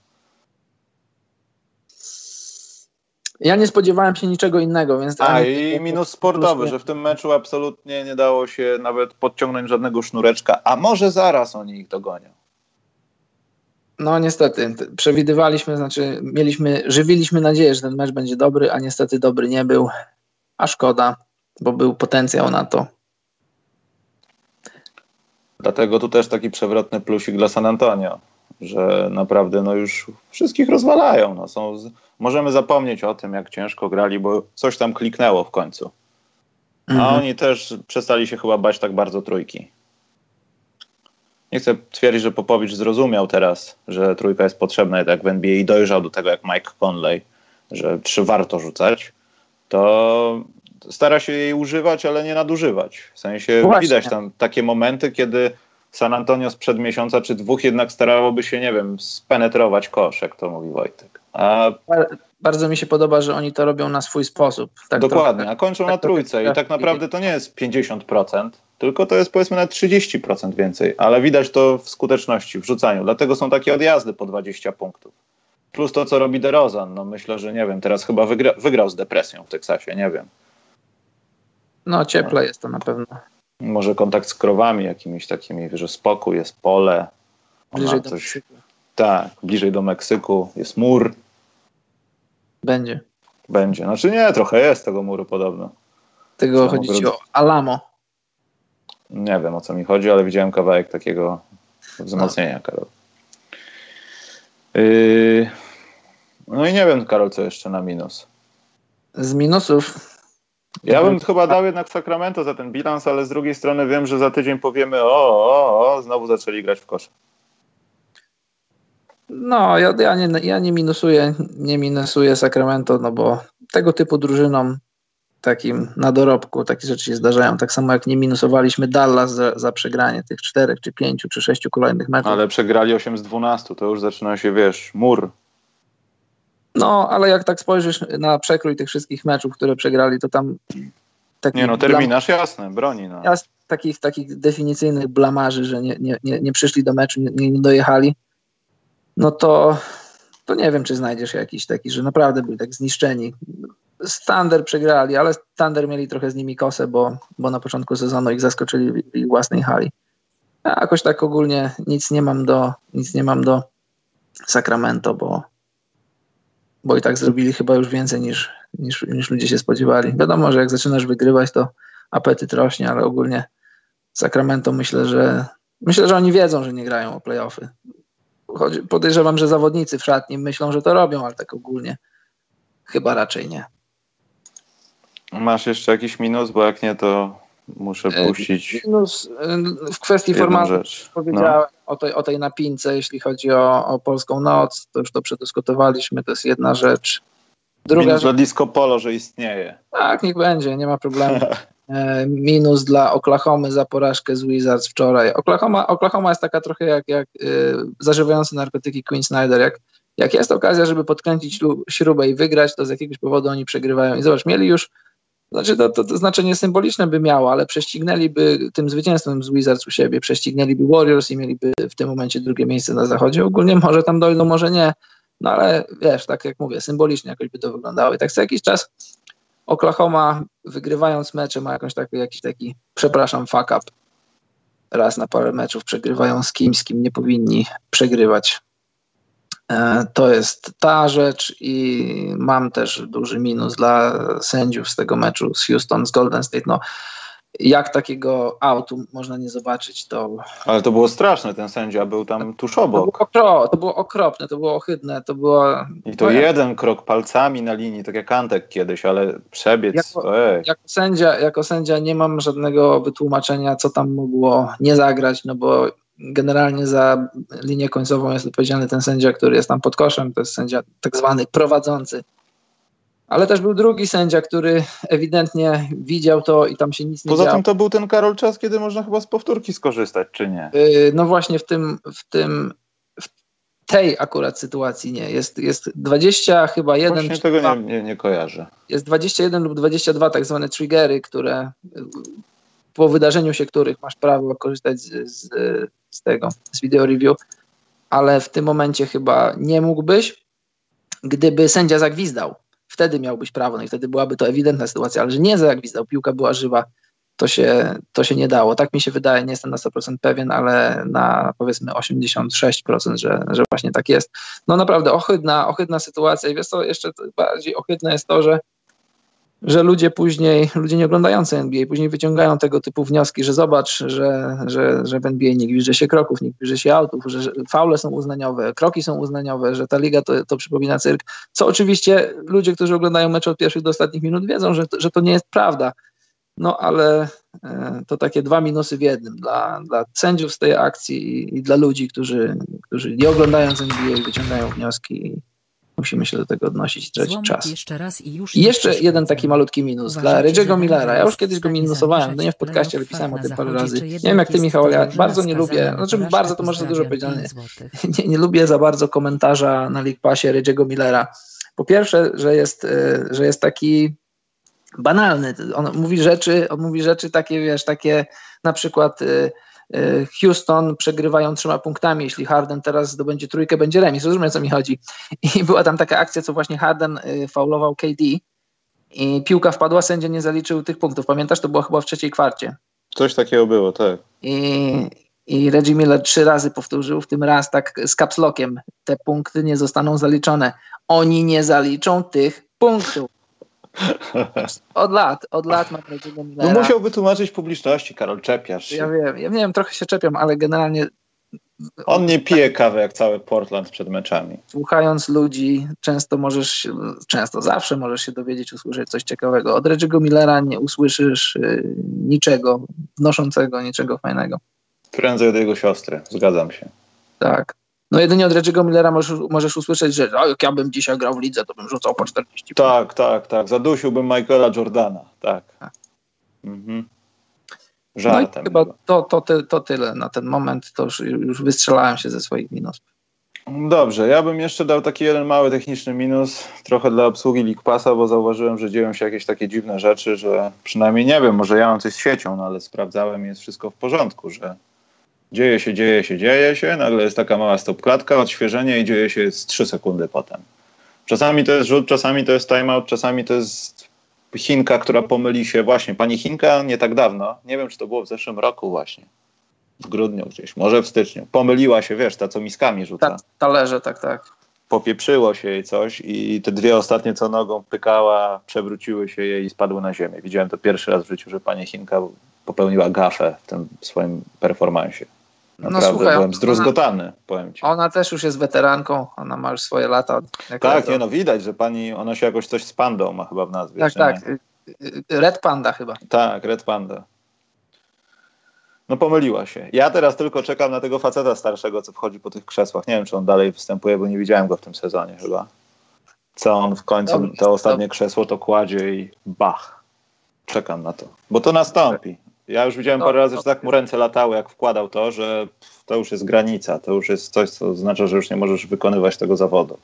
Ja nie spodziewałem się niczego innego, więc... A i minus sportowy, że w tym meczu absolutnie nie dało się nawet podciągnąć żadnego sznureczka, a może zaraz oni ich dogonią. No niestety, przewidywaliśmy, znaczy mieliśmy, żywiliśmy nadzieję, że ten mecz będzie dobry, a niestety dobry nie był, a szkoda, bo był potencjał na to. Dlatego tu też taki przewrotny plusik dla San Antonio, że naprawdę no już wszystkich rozwalają. No są. Możemy zapomnieć o tym, jak ciężko grali, bo coś tam kliknęło w końcu. A mhm. oni też przestali się chyba bać tak bardzo trójki nie chcę twierdzić, że Popowicz zrozumiał teraz, że trójka jest potrzebna jednak w NBA i dojrzał do tego jak Mike Conley, że trzy warto rzucać, to stara się jej używać, ale nie nadużywać. W sensie Właśnie. widać tam takie momenty, kiedy San Antonio sprzed miesiąca czy dwóch jednak starałoby się, nie wiem, spenetrować kosz, jak to mówi Wojtek. A... Bardzo mi się podoba, że oni to robią na swój sposób. Tak Dokładnie, trochę, a kończą tak na trójce i tak naprawdę to nie jest 50%, tylko to jest powiedzmy na 30% więcej, ale widać to w skuteczności, w rzucaniu. Dlatego są takie odjazdy po 20 punktów. Plus to, co robi DeRozan. No myślę, że nie wiem, teraz chyba wygra, wygrał z depresją w Teksasie, nie wiem. No cieple jest to na pewno. Może kontakt z krowami jakimiś takimi, że spokój, jest pole. Bliżej do coś... Meksyku. Tak, bliżej do Meksyku, jest mur. Będzie. Będzie. Znaczy nie, trochę jest tego muru podobno. Tego chodzi ci o Alamo. Nie wiem o co mi chodzi, ale widziałem kawałek takiego wzmocnienia, no. Karol. Yy... No i nie wiem, Karol, co jeszcze na minus. Z minusów. Ja bym chyba dał jednak Sacramento za ten bilans, ale z drugiej strony wiem, że za tydzień powiemy o, o, o znowu zaczęli grać w kosze. No, ja, ja, nie, ja nie minusuję, nie minusuję Sacramento, no bo tego typu drużynom takim na dorobku takie rzeczy się zdarzają. Tak samo jak nie minusowaliśmy Dallas za, za przegranie tych czterech, czy pięciu, czy sześciu kolejnych meczów. Ale przegrali 8 z 12, to już zaczyna się, wiesz, mur. No, ale jak tak spojrzysz na przekrój tych wszystkich meczów, które przegrali, to tam... Nie no, terminarz blam... jasny, broni. No. Jasne, takich, takich definicyjnych blamarzy, że nie, nie, nie, nie przyszli do meczu, nie, nie dojechali, no to, to nie wiem, czy znajdziesz jakiś taki, że naprawdę byli tak zniszczeni. Standard przegrali, ale Thunder mieli trochę z nimi kosę, bo, bo na początku sezonu ich zaskoczyli w własnej hali. Ja jakoś tak ogólnie nic nie mam do, nic nie mam do Sacramento, bo, bo i tak zrobili chyba już więcej niż, niż, niż ludzie się spodziewali. Wiadomo, że jak zaczynasz wygrywać, to apetyt rośnie, ale ogólnie Sacramento myślę, że myślę, że oni wiedzą, że nie grają o playoffy. Chodzi, podejrzewam, że zawodnicy w szatni myślą, że to robią, ale tak ogólnie chyba raczej nie. Masz jeszcze jakiś minus, bo jak nie, to muszę e, puścić. Minus e, w kwestii formatu powiedziałem no. o, tej, o tej napince, jeśli chodzi o, o polską noc, to już to przedyskutowaliśmy, to jest jedna rzecz. Druga minus rzecz, dla disco polo, że istnieje. Tak, niech będzie, nie ma problemu. E, minus dla Oklahomy za porażkę z Wizards wczoraj. Oklahoma, Oklahoma jest taka trochę jak, jak yy, zażywający narkotyki Queen Snyder. Jak, jak jest okazja, żeby podkręcić śrubę i wygrać, to z jakiegoś powodu oni przegrywają. I zobacz, mieli już, znaczy to, to, to znaczenie symboliczne by miało, ale prześcignęliby tym zwycięstwem z Wizards u siebie, prześcignęliby Warriors i mieliby w tym momencie drugie miejsce na zachodzie. Ogólnie może tam dojdą, może nie. No ale wiesz, tak jak mówię, symbolicznie jakoś by to wyglądało. I tak co jakiś czas Oklahoma wygrywając mecze ma jakąś taki, jakiś taki, przepraszam, fuck up. Raz na parę meczów przegrywają z kimś, z kim nie powinni przegrywać. E, to jest ta rzecz i mam też duży minus dla sędziów z tego meczu z Houston, z Golden State. No, jak takiego autu można nie zobaczyć, to... Ale to było straszne, ten sędzia był tam tuż obok. To było, okro, to było okropne, to było ohydne, to było... I to jeden krok palcami na linii, tak jak Antek kiedyś, ale przebiec, jako, jako, sędzia, jako sędzia nie mam żadnego wytłumaczenia, co tam mogło nie zagrać, no bo generalnie za linię końcową jest odpowiedzialny ten sędzia, który jest tam pod koszem, to jest sędzia tak zwany prowadzący ale też był drugi sędzia, który ewidentnie widział to i tam się nic nie Poza działo. tym to był ten Karol czas, kiedy można chyba z powtórki skorzystać, czy nie? Yy, no właśnie w tym, w tym w tej akurat sytuacji nie. Jest, jest 20 chyba jeden. Właśnie tego nie, nie, nie kojarzę. Jest 21 lub 22 tak zwane triggery, które po wydarzeniu się których masz prawo korzystać z, z, z tego, z video review, ale w tym momencie chyba nie mógłbyś, gdyby sędzia zagwizdał wtedy miałbyś prawo, no i wtedy byłaby to ewidentna sytuacja, ale że nie zagwizdał, piłka była żywa, to się, to się nie dało. Tak mi się wydaje, nie jestem na 100% pewien, ale na powiedzmy 86%, że, że właśnie tak jest. No naprawdę ohydna, ohydna sytuacja i wiesz co, jeszcze bardziej ohydne jest to, że że ludzie później, ludzie nie oglądający NBA, później wyciągają tego typu wnioski, że zobacz, że, że, że w NBA nie gwizdże się kroków, nie gwizdże się autów, że faule są uznaniowe, kroki są uznaniowe, że ta liga to, to przypomina cyrk, co oczywiście ludzie, którzy oglądają mecz od pierwszych do ostatnich minut wiedzą, że, że to nie jest prawda. No ale e, to takie dwa minusy w jednym dla, dla sędziów z tej akcji i, i dla ludzi, którzy, którzy nie oglądając NBA wyciągają wnioski Musimy się do tego odnosić i tracić czas. Jeszcze raz i już I jeszcze jeden taki malutki minus dla Reggie'ego Millera. Ja już kiedyś go minusowałem, no nie w podcaście, ale pisałem o tym parę razy. Nie wiem jak ty Michał, ale ja bardzo nie lubię, znaczy bardzo to może za dużo powiedziane, nie, nie lubię za bardzo komentarza na League Passie Reggie'ego Millera. Po pierwsze, że jest, e, że jest taki banalny. On mówi rzeczy, on mówi rzeczy takie, wiesz, takie na przykład E, Houston przegrywają trzema punktami, jeśli Harden teraz zdobędzie trójkę, będzie remis. Rozumiem, o co mi chodzi. I była tam taka akcja, co właśnie Harden e, faulował KD i piłka wpadła, sędzia nie zaliczył tych punktów. Pamiętasz, to było chyba w trzeciej kwarcie. Coś takiego było, tak. I, i Reggie Miller trzy razy powtórzył, w tym raz tak z kapslokiem. Te punkty nie zostaną zaliczone. Oni nie zaliczą tych punktów. Od lat, od lat mam Reggie'ego Millera. No musiałby tłumaczyć publiczności, Karol, czepiasz się. Ja wiem, ja wiem, trochę się czepiam, ale generalnie... On nie pije kawy jak cały Portland przed meczami. Słuchając ludzi, często możesz, często zawsze możesz się dowiedzieć, usłyszeć coś ciekawego. Od Reggie'ego Millera nie usłyszysz y, niczego wnoszącego, niczego fajnego. Prędzej od jego siostry, zgadzam się. Tak. No jedynie od Reggie'ego Millera możesz, możesz usłyszeć, że jak ja bym dzisiaj grał w lidze, to bym rzucał po 40. Tak, tak, tak. Zadusiłbym Michaela Jordana. Tak. tak. Mhm. Żartem. No chyba to, to, to, to tyle na ten moment. To już, już wystrzelałem się ze swoich minusów. Dobrze, ja bym jeszcze dał taki jeden mały techniczny minus, trochę dla obsługi League Passa, bo zauważyłem, że dzieją się jakieś takie dziwne rzeczy, że przynajmniej nie wiem, może ja mam coś z siecią, no ale sprawdzałem i jest wszystko w porządku, że Dzieje się, dzieje się, dzieje się, nagle jest taka mała stopklatka, odświeżenie i dzieje się z 3 sekundy potem. Czasami to jest rzut, czasami to jest timeout, czasami to jest Chinka, która pomyli się właśnie. Pani Chinka nie tak dawno, nie wiem czy to było w zeszłym roku właśnie. w grudniu gdzieś, może w styczniu. Pomyliła się, wiesz, ta co miskami rzuca. Ta, talerze, tak, tak. Popieprzyło się jej coś i te dwie ostatnie, co nogą pykała, przewróciły się jej i spadły na ziemię. Widziałem to pierwszy raz w życiu, że pani Chinka popełniła gafę w tym swoim performansie. Naprawdę no, słuchaj, byłem zdruzgotany, ona, powiem ci. Ona też już jest weteranką, ona ma już swoje lata. Tak, nie no, widać, że pani, ona się jakoś coś z pandą ma chyba w nazwie. Tak, tak. Nie? Red Panda chyba. Tak, Red Panda. No pomyliła się. Ja teraz tylko czekam na tego faceta starszego, co wchodzi po tych krzesłach. Nie wiem, czy on dalej występuje, bo nie widziałem go w tym sezonie chyba. Co on w końcu, dobrze, to ostatnie dobrze. krzesło to kładzie i bach. Czekam na to. Bo to nastąpi. Ja już widziałem parę razy, że tak mu ręce latały, jak wkładał to, że to już jest granica. To już jest coś, co oznacza, że już nie możesz wykonywać tego zawodu.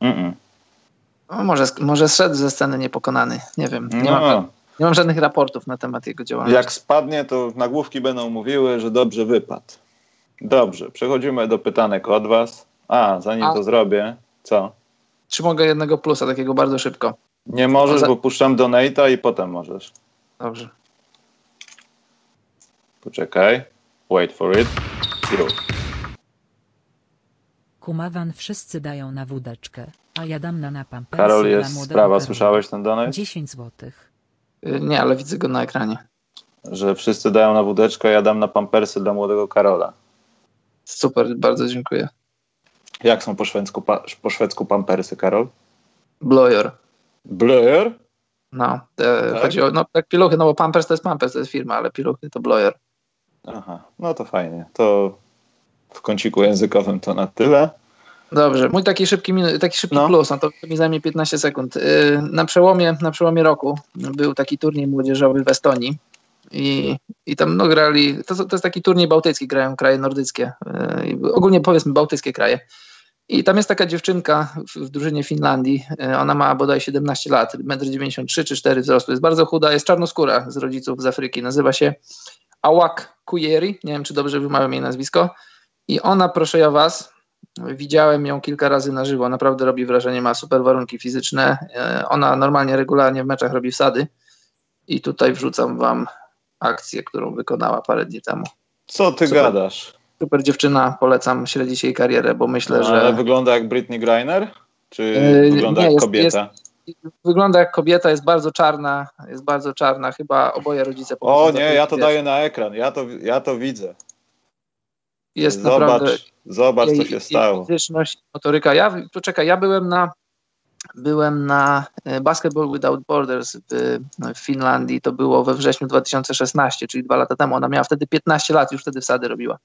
Mm -mm. No, może, może szedł ze sceny niepokonany. Nie wiem. Nie, no. mam, nie mam żadnych raportów na temat jego działalności. Jak spadnie, to nagłówki będą mówiły, że dobrze wypadł. Dobrze, przechodzimy do pytanek od Was. A, zanim A. to zrobię, co? Czy mogę jednego plusa, takiego bardzo szybko? Nie możesz, bo puszczam donate'a i potem możesz. Dobrze. Poczekaj. Wait for it. Już. Kumawan wszyscy dają na wódeczkę, a ja dam na napam. Karol, jest sprawa. Słyszałeś ten donate? 10 złotych. Y, nie, ale widzę go na ekranie. Że wszyscy dają na wódeczkę, a ja dam na pampersy dla młodego Karola. Super, bardzo dziękuję. Jak są po szwedzku, pa, po szwedzku pampersy, Karol? Bloyer. Bloyer? No, e, tak? chodzi o, no tak piluchy, no bo Pampers to jest Pampers, to jest firma, ale piluchy to Bloyer. Aha, no to fajnie. To w kąciku językowym to na tyle. Dobrze, mój taki szybki, taki szybki no. plus, no to mi zajmie 15 sekund. Y, na przełomie, na przełomie roku był taki turniej młodzieżowy w Estonii i, i tam no, grali, to, to jest taki turniej bałtycki, grają kraje nordyckie, y, ogólnie powiedzmy bałtyckie kraje. I tam jest taka dziewczynka w, w drużynie Finlandii, y, ona ma bodaj 17 lat, 1,93 m czy 4 wzrostu, jest bardzo chuda, jest czarnoskóra z rodziców z Afryki, nazywa się Awak Kujeri, nie wiem czy dobrze wymawiam jej nazwisko. I ona, proszę ja was, widziałem ją kilka razy na żywo, naprawdę robi wrażenie, ma super warunki fizyczne. E, ona normalnie, regularnie w meczach robi wsady. I tutaj wrzucam wam akcję, którą wykonała parę dni temu. Co ty super, gadasz? Super dziewczyna, polecam śledzić jej karierę, bo myślę, no, że... Ale wygląda jak Britney Griner? Czy yy, wygląda nie, jak jest, kobieta? Jest, wygląda jak kobieta, jest bardzo czarna, jest bardzo czarna, chyba oboje rodzice... O nie, ja to daję na ekran, ja to, ja to widzę. Jest zobacz, naprawdę... Zobacz, jej, co się stało. Fizyczność, motoryka. Ja, poczekaj, ja byłem na byłem na e, Basketball Without Borders w, w, Finlandii, to było we wrześniu 2016, czyli dwa lata temu. Ona miała wtedy 15 lat, już wtedy wsady robiła.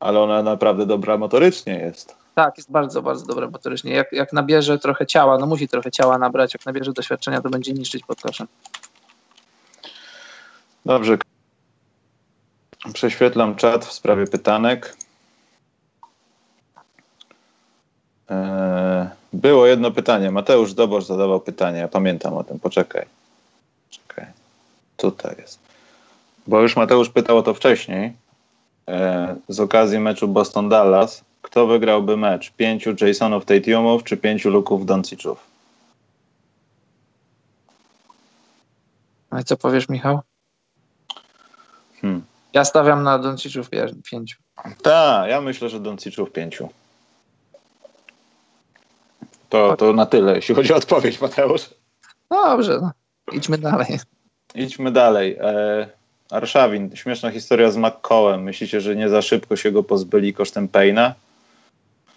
Ale ona naprawdę dobra motorycznie jest. Tak, jest bardzo, bardzo dobra motorycznie. Jak, jak nabierze trochę ciała, no musi trochę ciała nabrać, jak nabierze doświadczenia, to będzie niszczyć pod koszem. Dobrze. Prześwietlam czat w sprawie pytanek. E, było jedno pytanie. Mateusz Dobosz zadawał pytanie. Ja pamiętam o tym. Poczekaj. Czekaj. Tutaj jest. Bo już Mateusz pytał o to wcześniej. E, z okazji meczu Boston-Dallas. Kto wygrałby mecz? Pięciu Jasonów Tatumów czy pięciu Luków Donciców? A co powiesz, Michał? Hmm. Ja stawiam na Donciców pięciu. Tak, ja myślę, że Donciców pięciu. To, to na tyle, jeśli chodzi o odpowiedź, Mateusz. Dobrze, no. idźmy dalej. Idźmy dalej. E, Arszawin, śmieszna historia z McCołem. Myślicie, że nie za szybko się go pozbyli kosztem Payna?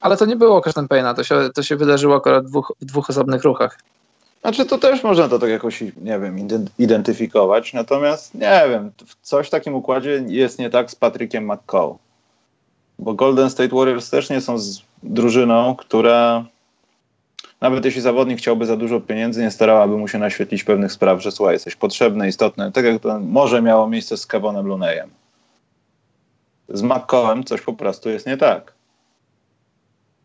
Ale to nie było kosztem Payna, to się, to się wydarzyło akurat w dwóch, w dwóch osobnych ruchach. Znaczy to też można to tak jakoś, nie wiem, identyfikować, natomiast nie wiem, coś w takim układzie jest nie tak z Patrykiem McCall. Bo Golden State Warriors też nie są z drużyną, która nawet jeśli zawodnik chciałby za dużo pieniędzy, nie starałaby mu się naświetlić pewnych spraw, że słuchaj, jesteś potrzebny, istotny, tak jak to może miało miejsce z Kevonem Luneyem. Z McCallem coś po prostu jest nie tak.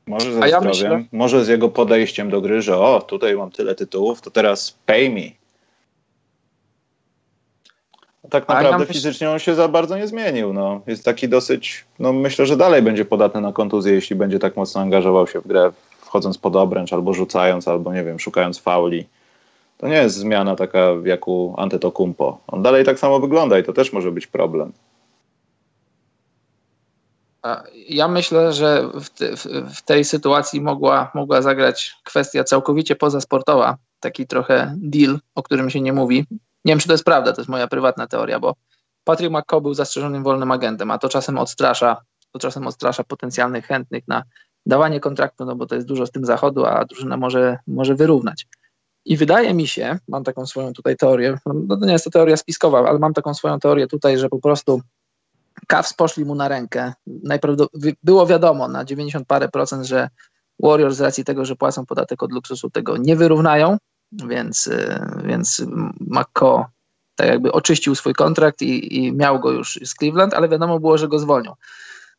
Może ze ja zdrowiem, myślę... może z jego podejściem do gry, że o, tutaj mam tyle tytułów, to teraz pay me. Tak naprawdę ja fizycznie on się za bardzo nie zmienił. No. Jest taki dosyć, no myślę, że dalej będzie podatny na kontuzję, jeśli będzie tak mocno angażował się w grę, wchodząc pod obręcz, albo rzucając, albo nie wiem, szukając fauli. To nie jest zmiana taka jak u Antetokumpo. On dalej tak samo wygląda i to też może być problem. Ja myślę, że w, te, w, tej sytuacji mogła, mogła zagrać kwestia całkowicie pozasportowa, taki trochę deal, o którym się nie mówi. Nie wiem, czy to jest prawda, to jest moja prywatna teoria, bo Patrick McCaw był zastrzeżonym wolnym agentem, a to czasem odstrasza, to czasem odstrasza potencjalnych chętnych na dawanie kontraktu, no bo to jest dużo z tym zachodu, a drużyna może, może wyrównać. I wydaje mi się, mam taką swoją tutaj teorię, no to nie jest to teoria spiskowa, ale mam taką swoją teorię tutaj, że po prostu Cavs poszli mu na rękę. Najprawdopodobniej było wiadomo na 90 parę procent, że Warriors z racji tego, że płacą podatek od luksusu, tego nie wyrównają, więc, y, więc McCo tak jakby oczyścił swój kontrakt i, i miał go już z Cleveland, ale wiadomo było, że go zwolnią.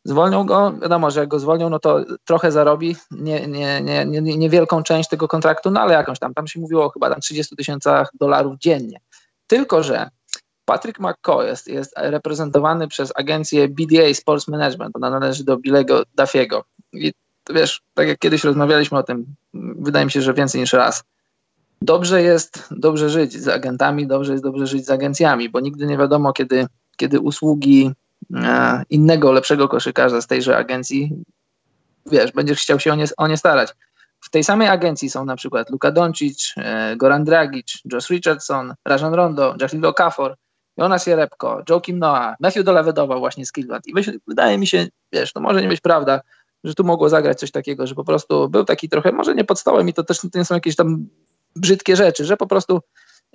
Zwolnią go, wiadomo, że jak go zwolnią, no to trochę zarobi, nie, nie, nie, nie, niewielką część tego kontraktu, no ale jakąś tam, tam się mówiło chyba tam 30 tysiącach dolarów dziennie. Tylko, że Patrick McCoy jest, jest reprezentowany przez agencję BDA Sports Management, ona należy do Billego Duffiego. I wiesz, tak jak kiedyś rozmawialiśmy o tym, wydaje mi się, że więcej niż raz, dobrze jest dobrze żyć z agentami, dobrze jest dobrze żyć z agencjami, bo nigdy nie wiadomo, kiedy, kiedy usługi e, innego, lepszego koszykarza z tejże agencji, wiesz, będziesz chciał się o nie, o nie starać. W tej samej agencji są na przykład Luka Doncic, e, Goran Dragic, Josh Richardson, Rajon Rondo, Jackie Okafor, Jonas Jerebko, Joakim Noah, Matthew Dolavedowa właśnie z Cleveland. I wydaje mi się, wiesz, to może nie być prawda, że tu mogło zagrać coś takiego, że po prostu był taki trochę, może nie pod stołem i to też to nie są jakieś tam brzydkie rzeczy, że po prostu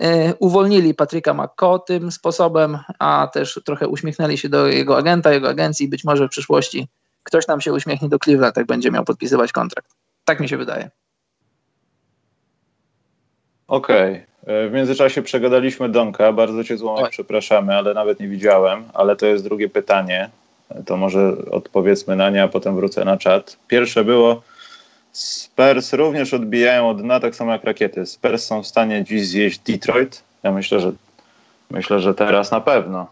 e, uwolnili Patryka McCo tym sposobem, a też trochę uśmiechnęli się do jego agenta, jego agencji. Być może w przyszłości ktoś nam się uśmiechnie do Cleveland, jak będzie miał podpisywać kontrakt. Tak mi się wydaje. Okej. Okay. E, w międzyczasie przegadaliśmy Donka. Bardzo cię złomek przepraszamy, ale nawet nie widziałem. Ale to jest drugie pytanie. To może odpowiedzmy na nie, a potem wrócę na czat. Pierwsze było, Spurs również odbijają od dna, tak samo jak rakiety. Spurs są w stanie dziś zjeść Detroit. Ja myślę, że myślę, że teraz na pewno.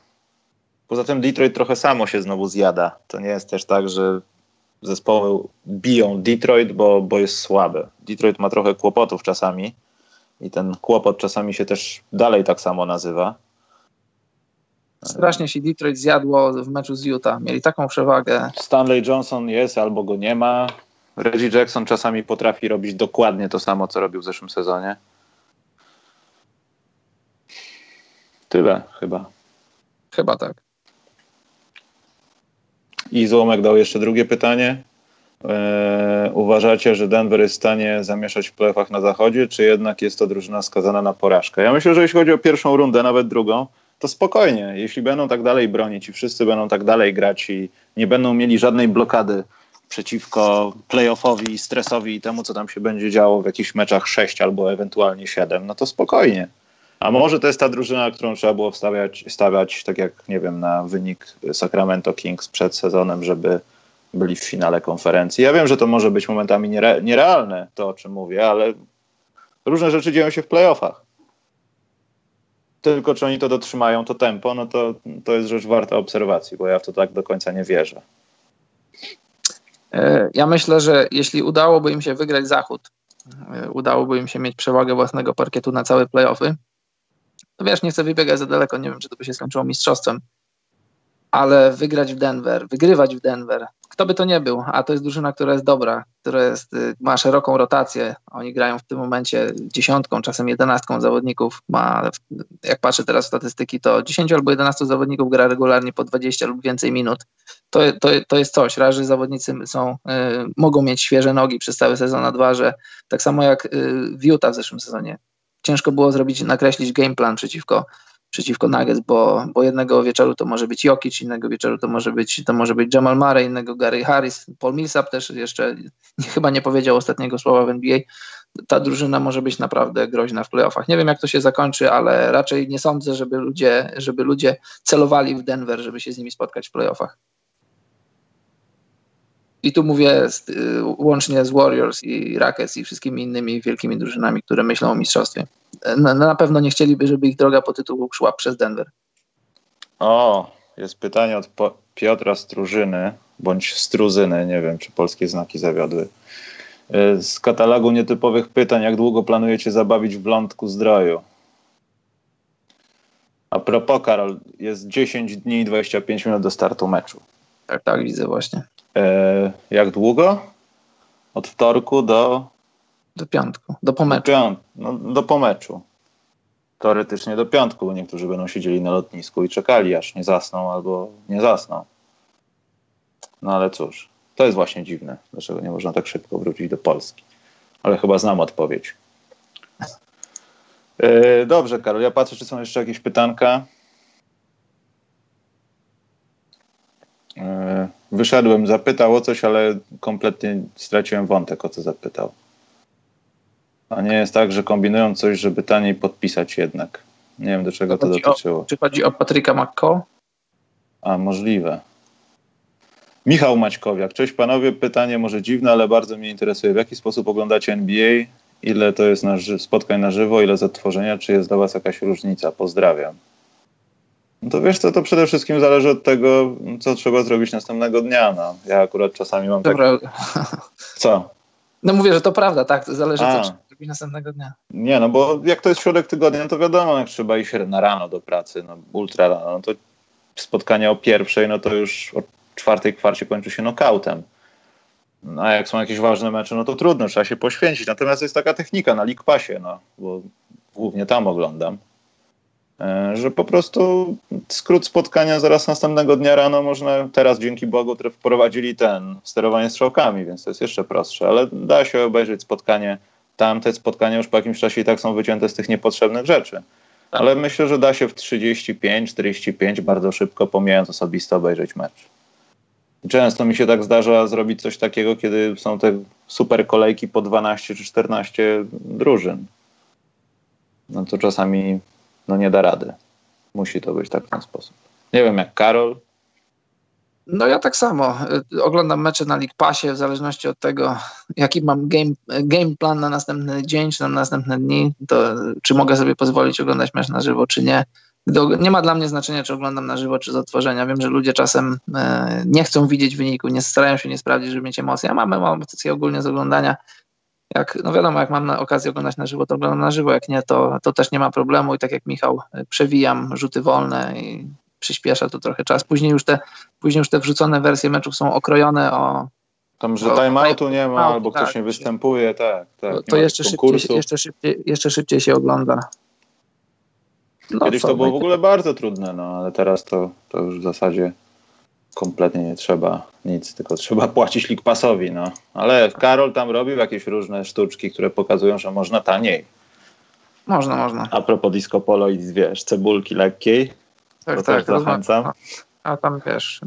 Poza tym Detroit trochę samo się znowu zjada. To nie jest też tak, że zespoły biją Detroit, bo, bo jest słabe. Detroit ma trochę kłopotów czasami i ten kłopot czasami się też dalej tak samo nazywa. Strasznie się Detroit zjadło w meczu z Utah. Mieli taką przewagę. Stanley Johnson jest albo go nie ma. Reggie Jackson czasami potrafi robić dokładnie to samo, co robił w zeszłym sezonie. Tyle chyba. Chyba tak. I Złomek dał jeszcze drugie pytanie. Eee, uważacie, że Denver jest w stanie zamieszać w playoffach na zachodzie, czy jednak jest to drużyna skazana na porażkę? Ja myślę, że jeśli chodzi o pierwszą rundę, nawet drugą, to spokojnie. Jeśli będą tak dalej bronić i wszyscy będą tak dalej grać i nie będą mieli żadnej blokady przeciwko playoffowi, stresowi i temu, co tam się będzie działo w jakichś meczach 6 albo ewentualnie 7, no to spokojnie. A może to jest ta drużyna, którą trzeba było wstawiać, stawiać, tak jak, nie wiem, na wynik Sacramento Kings przed sezonem, żeby byli w finale konferencji. Ja wiem, że to może być momentami niere, nierealne, to o czym mówię, ale różne rzeczy dzieją się w playoffach. Tylko czy oni to dotrzymają, to tempo, no to, to jest rzecz warta obserwacji, bo ja w to tak do końca nie wierzę. E, ja myślę, że jeśli udałoby im się wygrać Zachód, e, udałoby im się mieć przewagę własnego parkietu na całe playoffy, to wiesz, nie chcę wybiegać za daleko, nie wiem, czy to by się skończyło mistrzostwem, ale wygrać w Denver, wygrywać w Denver, kto by to nie był, a to jest drużyna, która jest dobra, która jest, y, ma szeroką rotację. Oni grają w tym momencie dziesiątką, czasem jedenastką zawodników. Ma, jak patrzę teraz w statystyki, to 10 albo 11 zawodników gra regularnie po 20 lub więcej minut. To, to, to jest coś. Raz, że zawodnicy są, y, mogą mieć świeże nogi przez cały sezon, a dwa, że tak samo jak y, w Utah w zeszłym sezonie. Ciężko było zrobić, nakreślić game plan przeciwko przeciwko Nuggets, bo, bo jednego wieczoru to może być Jokic, innego wieczoru to może być, to może być Jamal Murray, innego Gary Harris, Paul Millsap też jeszcze chyba nie powiedział ostatniego słowa w NBA. Ta drużyna może być naprawdę groźna w playoffach. Nie wiem jak to się zakończy, ale raczej nie sądzę, żeby ludzie, żeby ludzie celowali w Denver, żeby się z nimi spotkać w playoffach. I tu mówię z, y, łącznie z Warriors i Rockets i wszystkimi innymi wielkimi drużynami, które myślą o mistrzostwie. Na, na pewno nie chcieliby, żeby ich droga po tytułu szła przez Denver. O, jest pytanie od Piotra Strużyny, bądź Struzyny, nie wiem, czy polskie znaki zawiodły. Y, z katalogu nietypowych pytań, jak długo planujecie zabawić w lądku zdroju? A propos, Karol, jest 10 dni i 25 minut do startu meczu. Tak, tak, widzę właśnie. E, jak długo? Od wtorku do... Do piątku, do pomeczu. Do, piąt, no, do pomeczu. Teoretycznie do piątku, bo niektórzy będą siedzieli na lotnisku i czekali, aż nie zasną albo nie zasną. No ale cóż, to jest właśnie dziwne, dlaczego nie można tak szybko wrócić do Polski. Ale chyba znam odpowiedź. E, dobrze, Karol, ja patrzę, czy są jeszcze jakieś pytanka. E, wyszedłem, zapytał o coś, ale kompletnie straciłem wątek, o co zapytał. A nie jest tak, że kombinują coś, żeby taniej podpisać jednak. Nie wiem, do czego to dotyczyło. O, czy chodzi o Patryka McCall? A, możliwe. Michał Maćkowiak. Cześć panowie. Pytanie może dziwne, ale bardzo mnie interesuje. W jaki sposób oglądacie NBA? Ile to jest na spotkań na żywo, ile zatworzenia? Czy jest dla was jakaś różnica? Pozdrawiam. No to wiesz co, to przede wszystkim zależy od tego, co trzeba zrobić następnego dnia. No. Ja akurat czasami mam Dobra. tak... Co? No mówię, że to prawda, tak, to zależy A. co trzeba zrobić następnego dnia. Nie, no bo jak to jest środek tygodnia, to wiadomo, jak trzeba iść na rano do pracy, no ultra rano, no to spotkanie o pierwszej, no to już o czwartej kwarcie kończy się nokautem. No, a jak są jakieś ważne mecze, no to trudno, trzeba się poświęcić. Natomiast jest taka technika na League Passie, no, bo głównie tam oglądam, że po prostu skrót spotkania zaraz następnego dnia rano można, teraz dzięki Bogu wprowadzili ten, sterowanie strzałkami, więc to jest jeszcze prostsze, ale da się obejrzeć spotkanie tam, te spotkania już po jakimś czasie i tak są wycięte z tych niepotrzebnych rzeczy. Tak. Ale myślę, że da się w 35-45 bardzo szybko, pomijając osobiste, obejrzeć mecz. Często mi się tak zdarza zrobić coś takiego, kiedy są te super kolejki po 12 czy 14 drużyn. No to czasami no nie da rady. Musi to być tak w ten sposób. Nie wiem jak Karol. No ja tak samo. Oglądam mecze na League Passie w zależności od tego, jaki mam game, game plan na następny dzień czy na następne dni, to czy mogę sobie pozwolić oglądać mecz na żywo, czy nie nie ma dla mnie znaczenia, czy oglądam na żywo, czy z odtworzenia. Wiem, że ludzie czasem e, nie chcą widzieć wyniku, nie starają się nie sprawdzić, żeby mieć emocje. Ja mam emocje ogólnie z oglądania. Jak, no wiadomo, jak mam na okazję oglądać na żywo, to oglądam na żywo. Jak nie, to, to też nie ma problemu. I tak jak Michał, e, przewijam rzuty wolne i przyspiesza to trochę czas. Później już te, później już te wrzucone wersje meczów są okrojone o tam, że timeoutu nie ma, albo tak, ktoś nie występuje, tak. tak to, to jeszcze, szybciej, jeszcze, szybciej, jeszcze szybciej się ogląda. No, Kiedyś to było w ogóle bardzo trudne, no ale teraz to, to już w zasadzie kompletnie nie trzeba nic, tylko trzeba płacić League no. Ale Karol tam robił jakieś różne sztuczki, które pokazują, że można taniej. Można, można. A propos disco polo i wiesz, cebulki lekkiej, tak, to tak, też zachęcam. A, a tam wiesz,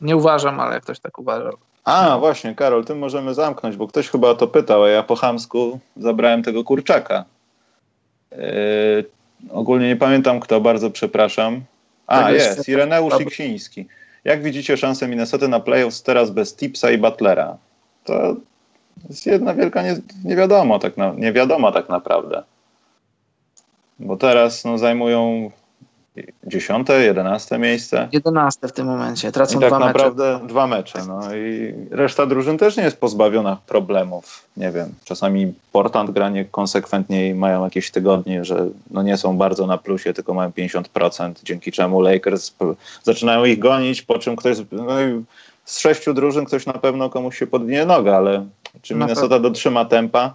nie uważam, ale jak ktoś tak uważał. A, właśnie, Karol, tym możemy zamknąć, bo ktoś chyba o to pytał, a ja po chamsku zabrałem tego kurczaka. Yy, Ogólnie nie pamiętam kto, bardzo przepraszam. A, tak jest, jest Ireneusz Iksiński. Jak widzicie szansę Minnesota na playoffs teraz bez Tipsa i Butlera? To jest jedna wielka nie, nie wiadomo tak na, nie wiadomo tak naprawdę. Bo teraz no, zajmują dziesiąte, jedenaste miejsce. Jedenaste w tym momencie, tracą I tak dwa naprawdę mecze. dwa mecze. No i reszta drużyn też nie jest pozbawiona problemów. Nie wiem, czasami Portland gra niekonsekwentnie i mają jakieś tygodnie, że no nie są bardzo na plusie, tylko mają 50%, dzięki czemu Lakers zaczynają ich gonić, po czym ktoś, no z sześciu drużyn ktoś na pewno komuś się podwinie noga, ale czy Minnesota dotrzyma tempa?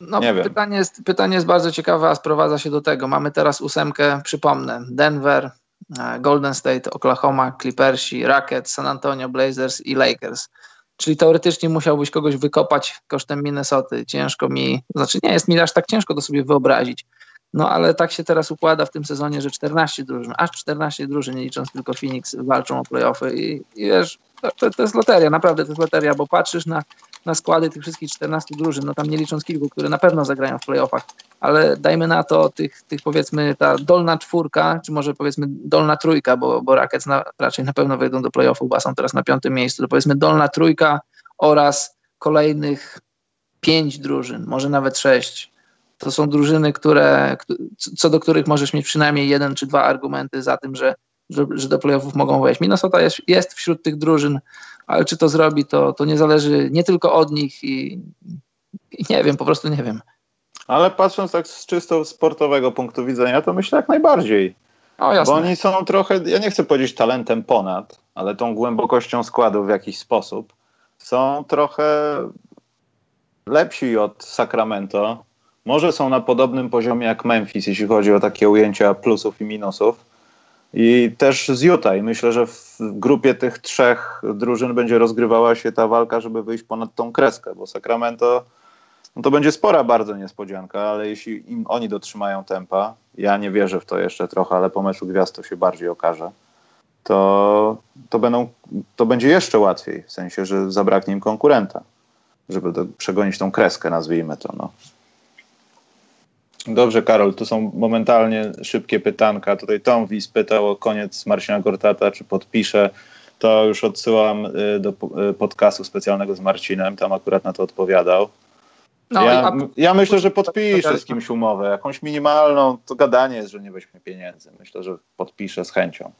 No, nie pytanie, jest, pytanie jest bardzo ciekawe, a sprowadza się do tego. Mamy teraz ósemkę, przypomnę, Denver, e, Golden State, Oklahoma, Clippersi, Rockets, San Antonio, Blazers i Lakers. Czyli teoretycznie musiałbyś kogoś wykopać kosztem Minnesoty. Ciężko mi, znaczy nie jest mi aż tak ciężko to sobie wyobrazić. No ale tak się teraz układa w tym sezonie, że 14 drużyn, aż 14 drużyn, nie licząc tylko Phoenix, walczą o playoffy i, i wiesz, to, to, jest loteria, naprawdę to jest loteria, bo patrzysz na, na składy tych wszystkich 14 drużyn, no tam nie licząc kilku, które na pewno zagrają w playoffach, ale dajmy na to tych, tych powiedzmy ta dolna czwórka, czy może powiedzmy dolna trójka, bo, bo Rockets na, raczej na pewno wejdą do playoffów, bo są teraz na piątym miejscu, to powiedzmy dolna trójka oraz kolejnych pięć drużyn, może nawet sześć. To są drużyny, które, co do których możesz mieć przynajmniej jeden czy dwa argumenty za tym, że że, że do playoffów mogą wejść. Minnesota jest, jest wśród tych drużyn, ale czy to zrobi, to, to nie zależy nie tylko od nich i, i nie wiem, po prostu nie wiem. Ale patrząc tak z czysto sportowego punktu widzenia, to myślę jak najbardziej. O, jasne. Bo oni są trochę, ja nie chcę powiedzieć talentem ponad, ale tą głębokością składu w jakiś sposób są trochę lepsi od Sacramento. Może są na podobnym poziomie jak Memphis, jeśli chodzi o takie ujęcia plusów i minusów. I też z Utah. I myślę, że w grupie tych trzech drużyn będzie rozgrywała się ta walka, żeby wyjść ponad tą kreskę, bo Sacramento no to będzie spora bardzo niespodzianka, ale jeśli im oni dotrzymają tempa, ja nie wierzę w to jeszcze trochę, ale po meczu gwiazd to się bardziej okaże, to, to, będą, to będzie jeszcze łatwiej, w sensie, że zabraknie im konkurenta, żeby do, przegonić tą kreskę, nazwijmy to. No. Dobrze, Karol, tu są momentalnie szybkie pytanka. Tutaj Tom Wis pytał o koniec Marcina Gortata, czy podpisze. To już odsyłam y, do y, podcastu specjalnego z Marcinem, tam akurat na to odpowiadał. No, ja, a... ja, myślę, że podpiszę z kimś umowę, jakąś minimalną, to gadanie jest, że nie weźmie pieniędzy. Myślę, że podpiszę z chęcią.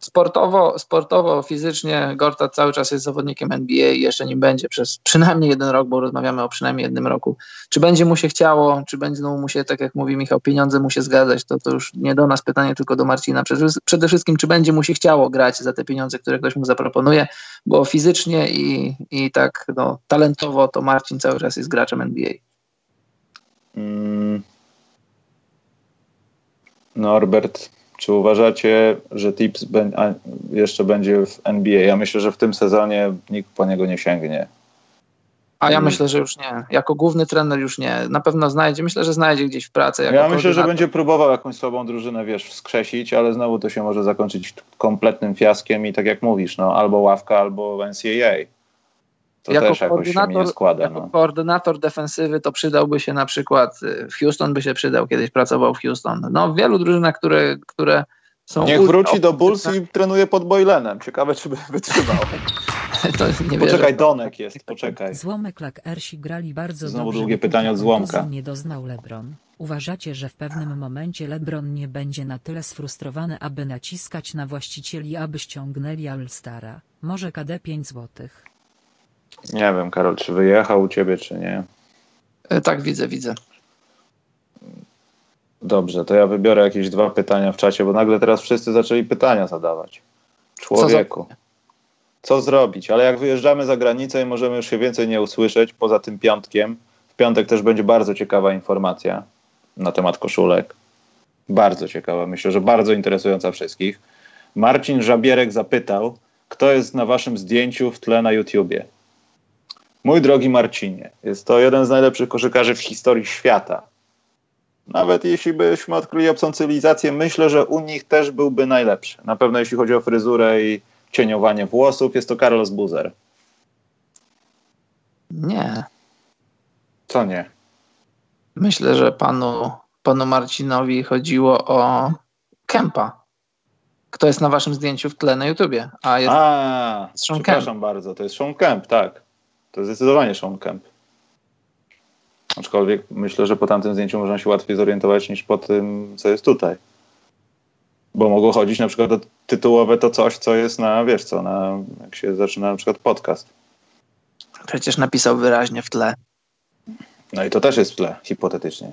Sportowo, sportowo, fizycznie Gorta cały czas jest zawodnikiem NBA i jeszcze nim będzie przez przynajmniej jeden rok, bo rozmawiamy o przynajmniej jednym roku. Czy będzie mu się chciało, czy będzie mu się, tak jak mówi Michał, pieniądze mu się zgadzać, to, to już nie do nas pytanie, tylko do Marcina. Przede wszystkim, czy będzie mu się chciało grać za te pieniądze, które ktoś mu zaproponuje, bo fizycznie i, i tak no, talentowo to Marcin cały czas jest graczem NBA. Mm. Norbert czy uważacie, że Tips jeszcze będzie w NBA? Ja myślę, że w tym sezonie nikt po niego nie sięgnie. A ja myślę, że już nie. Jako główny trener już nie. Na pewno znajdzie, myślę, że znajdzie gdzieś w pracy. ja myślę, że będzie próbował jakąś słabą drużynę, wiesz, wskrzesić, ale znowu to się może zakończyć kompletnym fiaskiem i tak jak mówisz, no albo ławka, albo NCAA to jako też jakoś się nie składa. Jako no. koordynator defensywy to przydałby się na przykład, y, w Houston by się przydał, kiedyś pracował w Houston. No w wielu drużynach, które, które są... Niech wróci do Bulls i trenuje pod Boylenem. Ciekawe, czy by wytrzymał. to nie poczekaj, Donek jest, poczekaj. Złomek Lak Ersi grali bardzo Znowu dobrze. długie pytanie od Złomka. Nie doznał LeBron. Uważacie, że w pewnym momencie LeBron nie będzie na tyle sfrustrowany, aby naciskać na właścicieli, aby ściągnęli All-Stara? Może KD 5 złotych. Nie wiem, Karol, czy wyjechał u ciebie, czy nie. E, tak, widzę, widzę. Dobrze, to ja wybiorę jakieś dwa pytania w czacie, bo nagle teraz wszyscy zaczęli pytania zadawać. Człowieku. Co, Co zrobić? Ale jak wyjeżdżamy za granicę i możemy już się więcej nie usłyszeć, poza tym piątkiem, w piątek też będzie bardzo ciekawa informacja na temat koszulek. Bardzo ciekawa, myślę, że bardzo interesująca wszystkich. Marcin Żabierek zapytał, kto jest na waszym zdjęciu w tle na YouTubie. Mój drogi Marcinie, jest to jeden z najlepszych koszykarzy w historii świata. Nawet jeśli byśmy odkryli obcą cywilizację, myślę, że u nich też byłby najlepszy. Na pewno jeśli chodzi o fryzurę i cieniowanie włosów, jest to Carlos Buzer. Nie. Co nie? Myślę, że panu, panu Marcinowi chodziło o Kempa. Kto jest na waszym zdjęciu w tle na YouTubie? A, jest A przepraszam Kemp. bardzo, to jest Sean Kemp, tak. To zdecydowanie Sean Kemp. Aczkolwiek myślę, że po tamtym zdjęciu można się łatwiej zorientować niż po tym, co jest tutaj. Bo mogło chodzić na przykład o tytułowe to coś, co jest na, wiesz co, na, jak się zaczyna na przykład podcast. Przecież napisał wyraźnie w tle. No i to też jest w tle, hipotetycznie.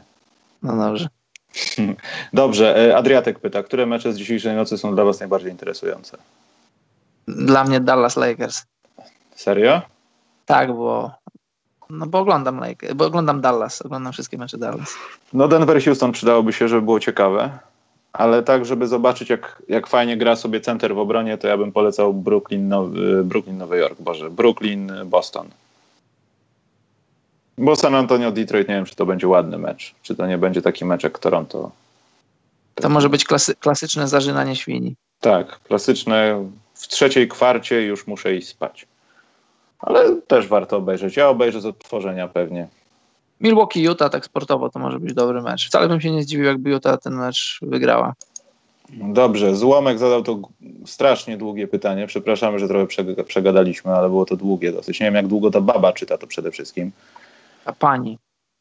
No dobrze. Dobrze, e, Adriatek pyta, które mecze z dzisiejszej nocy są dla was najbardziej interesujące? Dla mnie Dallas Lakers. Serio? Tak, bo, no bo oglądam Lake, bo oglądam Dallas, oglądam wszystkie mecze Dallas. No Denver Houston przydałoby się, żeby było ciekawe, ale tak, żeby zobaczyć jak, jak fajnie gra sobie center w obronie, to ja bym polecał Brooklyn, Nowy, Brooklyn Nowy Jork, Boże, Brooklyn Boston. Bo San Antonio Detroit nie wiem, czy to będzie ładny mecz, czy to nie będzie taki mecz jak Toronto. To może być klasy, klasyczne zażynanie świni. Tak, klasyczne. W trzeciej kwarcie już muszę iść spać ale też warto obejrzeć. Ja obejrzę z odtworzenia pewnie. Milwaukee Utah tak sportowo to może być dobry mecz. Wcale bym się nie zdziwił, jakby Utah ten mecz wygrała. Dobrze, Złomek zadał to strasznie długie pytanie. Przepraszamy, że trochę przegadaliśmy, ale było to długie dosyć. Nie wiem, jak długo ta baba czyta to przede wszystkim. A pani?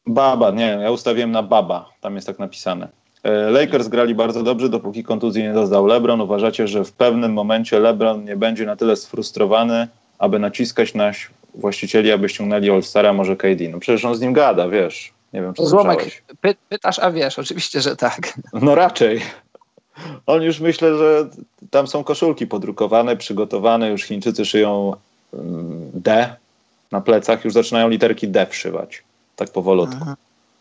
Baba, nie ja ustawiłem na baba. Tam jest tak napisane. E, Lakers grali bardzo dobrze, dopóki kontuzji nie dozdał LeBron. Uważacie, że w pewnym momencie LeBron nie będzie na tyle sfrustrowany, aby naciskać na właścicieli, aby ściągnęli All-Stara, może KD. No przecież on z nim gada, wiesz. Nie wiem, czy Złomek, py, pytasz, a wiesz, oczywiście, że tak. No raczej. On już myślę, że tam są koszulki podrukowane, przygotowane, już Chińczycy szyją mm, D na plecach, już zaczynają literki D wszywać. Tak powolutku. Mhm.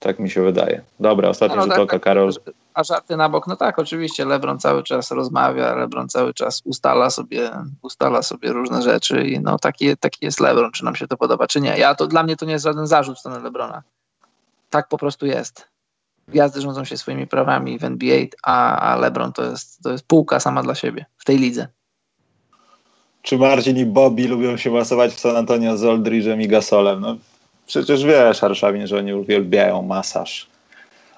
Tak mi się wydaje. Dobra, ostatnia No, rzut tak, oka, tak. Karol. A żarty na bok, no tak, oczywiście LeBron cały czas rozmawia, LeBron cały czas ustala sobie, ustala sobie różne rzeczy i no taki, taki jest LeBron, czy nam się to podoba, czy nie. Ja to dla mnie to nie jest żaden zarzut w stronę LeBrona. Tak po prostu jest. Gwiazdy rządzą się swoimi prawami w NBA, a, a LeBron to jest, to jest półka sama dla siebie w tej lidze. Czy Marcin i Bobby lubią się masować w San Antonio z Oldridge'em i Gasolem? No przecież wiesz, Arszawin, że oni uwielbiają masaż.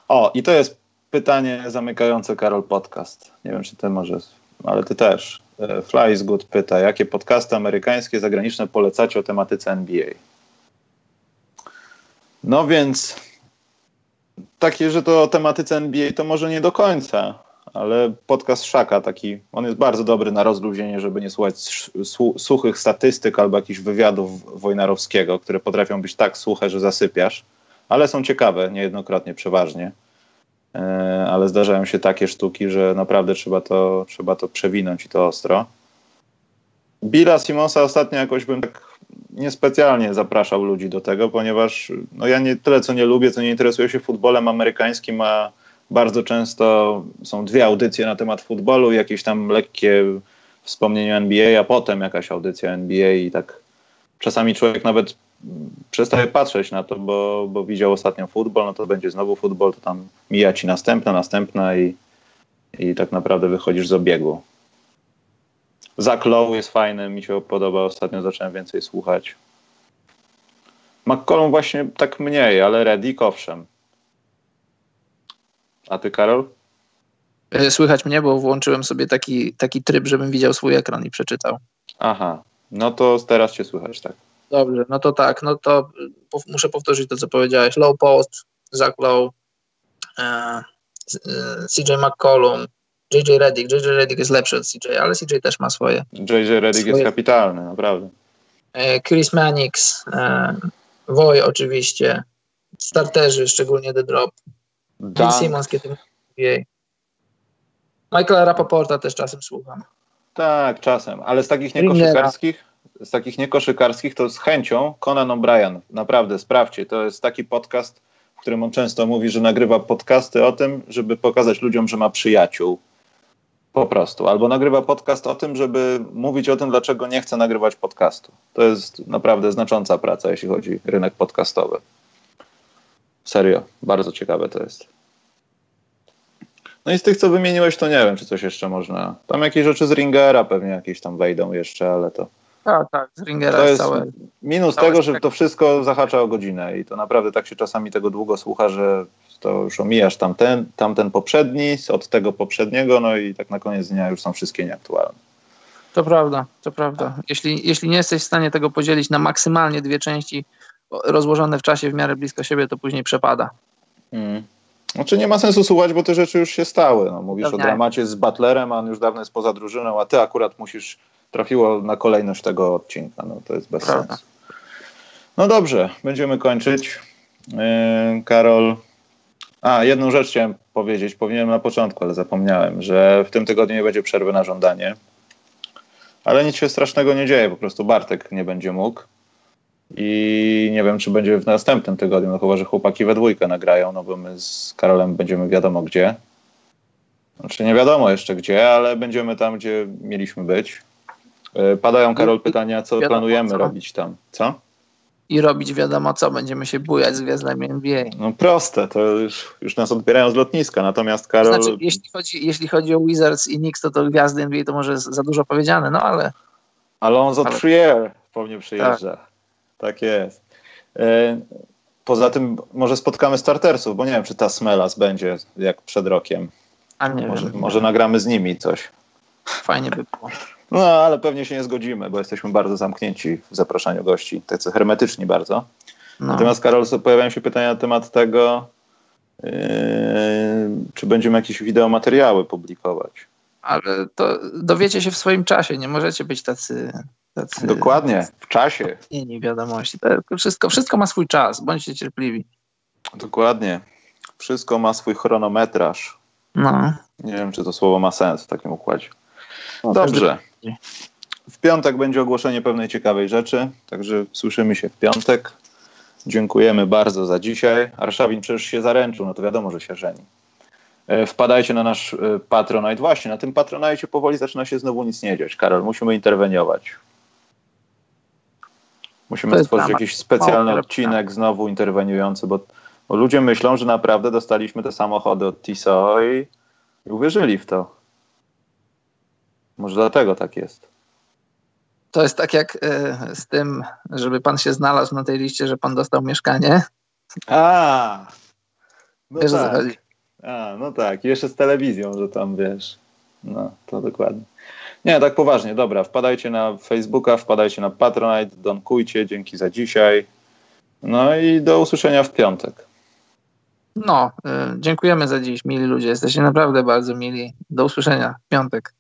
O, i to jest pytanie zamykające Karol Podcast. Nie wiem, czy ty możesz, ale ty też. E, Fly is Good pyta, jakie podcasty amerykańskie, zagraniczne polecacie o tematyce NBA? No więc takie, że to o tematyce NBA to może nie do końca, ale podcast Szaka taki, on jest bardzo dobry na rozluźnienie, żeby nie słuchać su- suchych statystyk albo jakichś wywiadów Wojnarowskiego, które potrafią być tak suche, że zasypiasz, ale są ciekawe niejednokrotnie, przeważnie. E, ale zdarzają się takie sztuki, że naprawdę trzeba to, trzeba to przewinąć i to ostro. Billa Simonsa ostatnio jakoś bym tak niespecjalnie zapraszał ludzi do tego, ponieważ no ja nie tyle co nie lubię, co nie interesuję się futbolem amerykańskim, a bardzo często są dwie audycje na temat futbolu, jakieś tam lekkie wspomnienie NBA, a potem jakaś audycja NBA i tak czasami człowiek nawet przestaje patrzeć na to, bo, bo widział ostatnio futbol, no to będzie znowu futbol, to tam mija ci następna, następna i, i tak naprawdę wychodzisz z obiegu. Zach Lowe jest fajny, mi się podoba, ostatnio zacząłem więcej słuchać. McCollum właśnie tak mniej, ale Reddick owszem. A ty, Karol? E, Słychać mnie, bo włączyłem sobie taki, taki tryb, żebym widział swój ekran i przeczytał. Aha, no to teraz cię słychać, tak. Dobrze, no to tak, no to muszę powtórzyć to, co powiedziałeś. Low Post, Zach Lowe, e, e, CJ McCollum, JJ Reddick. JJ Reddick jest lepszy od CJ, ale CJ też ma swoje. JJ Reddick jest Swoje- kapitalny, naprawdę. E, Chris Mannix, e, Woj oczywiście, starterzy, szczególnie The Drop, Dan, Simmons, kiedy NBA. Michaela Rapoporta też czasem słucham. tak, czasem, ale z takich niekoszykarskich, z takich niekoszykarskich to z chęcią Conan O'Brien, naprawdę, sprawdźcie, to jest taki podcast, w którym on często mówi, że nagrywa podcasty o tym, żeby pokazać ludziom, że ma przyjaciół. Po prostu. Albo nagrywa podcast o tym, żeby mówić o tym, dlaczego nie chce nagrywać podcastu. To jest naprawdę znacząca praca, jeśli chodzi o rynek podcastowy. Serio, bardzo ciekawe to jest. No i z tych, co wymieniłeś, to nie wiem, czy coś jeszcze można. Tam jakieś rzeczy z Ringera pewnie jakieś tam wejdą jeszcze, ale to. Tak, tak, z Ringera To jest całe. minus całe tego, że to wszystko zahacza o godzinę i to naprawdę tak się czasami tego długo słucha, że to już omijasz tamten, tamten poprzedni, od tego poprzedniego, no i tak na koniec dnia już są wszystkie nieaktualne. To prawda, to prawda. Jeśli, jeśli nie jesteś w stanie tego podzielić na maksymalnie dwie części rozłożone w czasie w miarę blisko siebie, to później przepada. Mm. Znaczy nie ma sensu słuchać, bo te rzeczy już się stały. No, mówisz Pewnie. o dramacie z Butlerem, a on już dawno jest poza drużyną, a ty akurat musisz, trafiło na kolejność tego odcinka. No to jest bez Prawda. sensu. No dobrze, będziemy kończyć. Yy, Karol. A, jedną rzecz chciałem powiedzieć. Powinienem na początku, ale zapomniałem, że w tym tygodniu nie będzie przerwy na żądanie. Ale nic się strasznego nie dzieje, po prostu Bartek nie będzie mógł. I nie wiem, czy będzie w następnym tygodniu, no chyba, że chłopaki we dwójkę nagrają, no bo my z Karolem będziemy wiadomo gdzie. Znaczy nie wiadomo jeszcze gdzie, ale będziemy tam, gdzie mieliśmy być. Yy, Padają, Karol, pytania, co Wiadomo, planujemy co. robić tam. Co? I robić wiadomo co, będziemy się bujać z gwiazdami NBA. No proste, to już, już nas odbierają z lotniska, natomiast Karol... Znaczy, jeśli chodzi, jeśli chodzi o Wizards i Knicks, to to gwiazdy NBA to może za dużo powiedziane, no ale Ale- Trier po mnie przyjeżdża. Tak, jest. E, Poza tym może spotkamy startersów, bo nie wiem, czy ta Smelas będzie jak przed rokiem. a nie Może, wiem, może nagramy z nimi coś. fajnie by było. No, ale pewnie się nie zgodzimy, bo jesteśmy bardzo zamknięci w zapraszaniu gości, tacy hermetyczni bardzo. No. Natomiast, Karol, pojawiają się pytania na temat tego, yy, czy będziemy jakieś wideomateriały publikować. Ale to dowiecie się w swoim czasie, nie możecie być tacy... tacy Dokładnie, w czasie. Nie wiadomości. To wszystko, wszystko ma swój czas, bądźcie cierpliwi. Dokładnie. Wszystko ma swój chronometraż. No. Nie wiem, czy to słowo ma sens w takim układzie. No, Dobrze. W piątek będzie ogłoszenie pewnej ciekawej rzeczy, także słyszymy się w piątek. Dziękujemy bardzo za dzisiaj. Arszawin przecież się zaręczył, no to wiadomo, że się żeni. E, Wpadajcie na nasz e, Patronite. Właśnie, na tym Patronite powoli zaczyna się znowu nic nie dziać. Karol, musimy interweniować. Musimy stworzyć jakiś specjalny odcinek znowu interweniujący, bo, bo ludzie myślą, że naprawdę dostaliśmy te samochody od TISO i, i uwierzyli w to. Może dlatego tak jest. To jest tak jak e, z tym, żeby pan się znalazł na tej liście, że pan dostał mieszkanie. A, no Wiesz tak. A, no tak. Jeszcze z telewizją, że tam wiesz. No, to dokładnie. Nie, tak poważnie, dobra. Wpadajcie na Facebooka, wpadajcie na Patronite, donkujcie, dzięki za dzisiaj. No i do usłyszenia w piątek. No, e, dziękujemy za dziś, mili ludzie. Jesteście naprawdę bardzo mili. Do usłyszenia w piątek.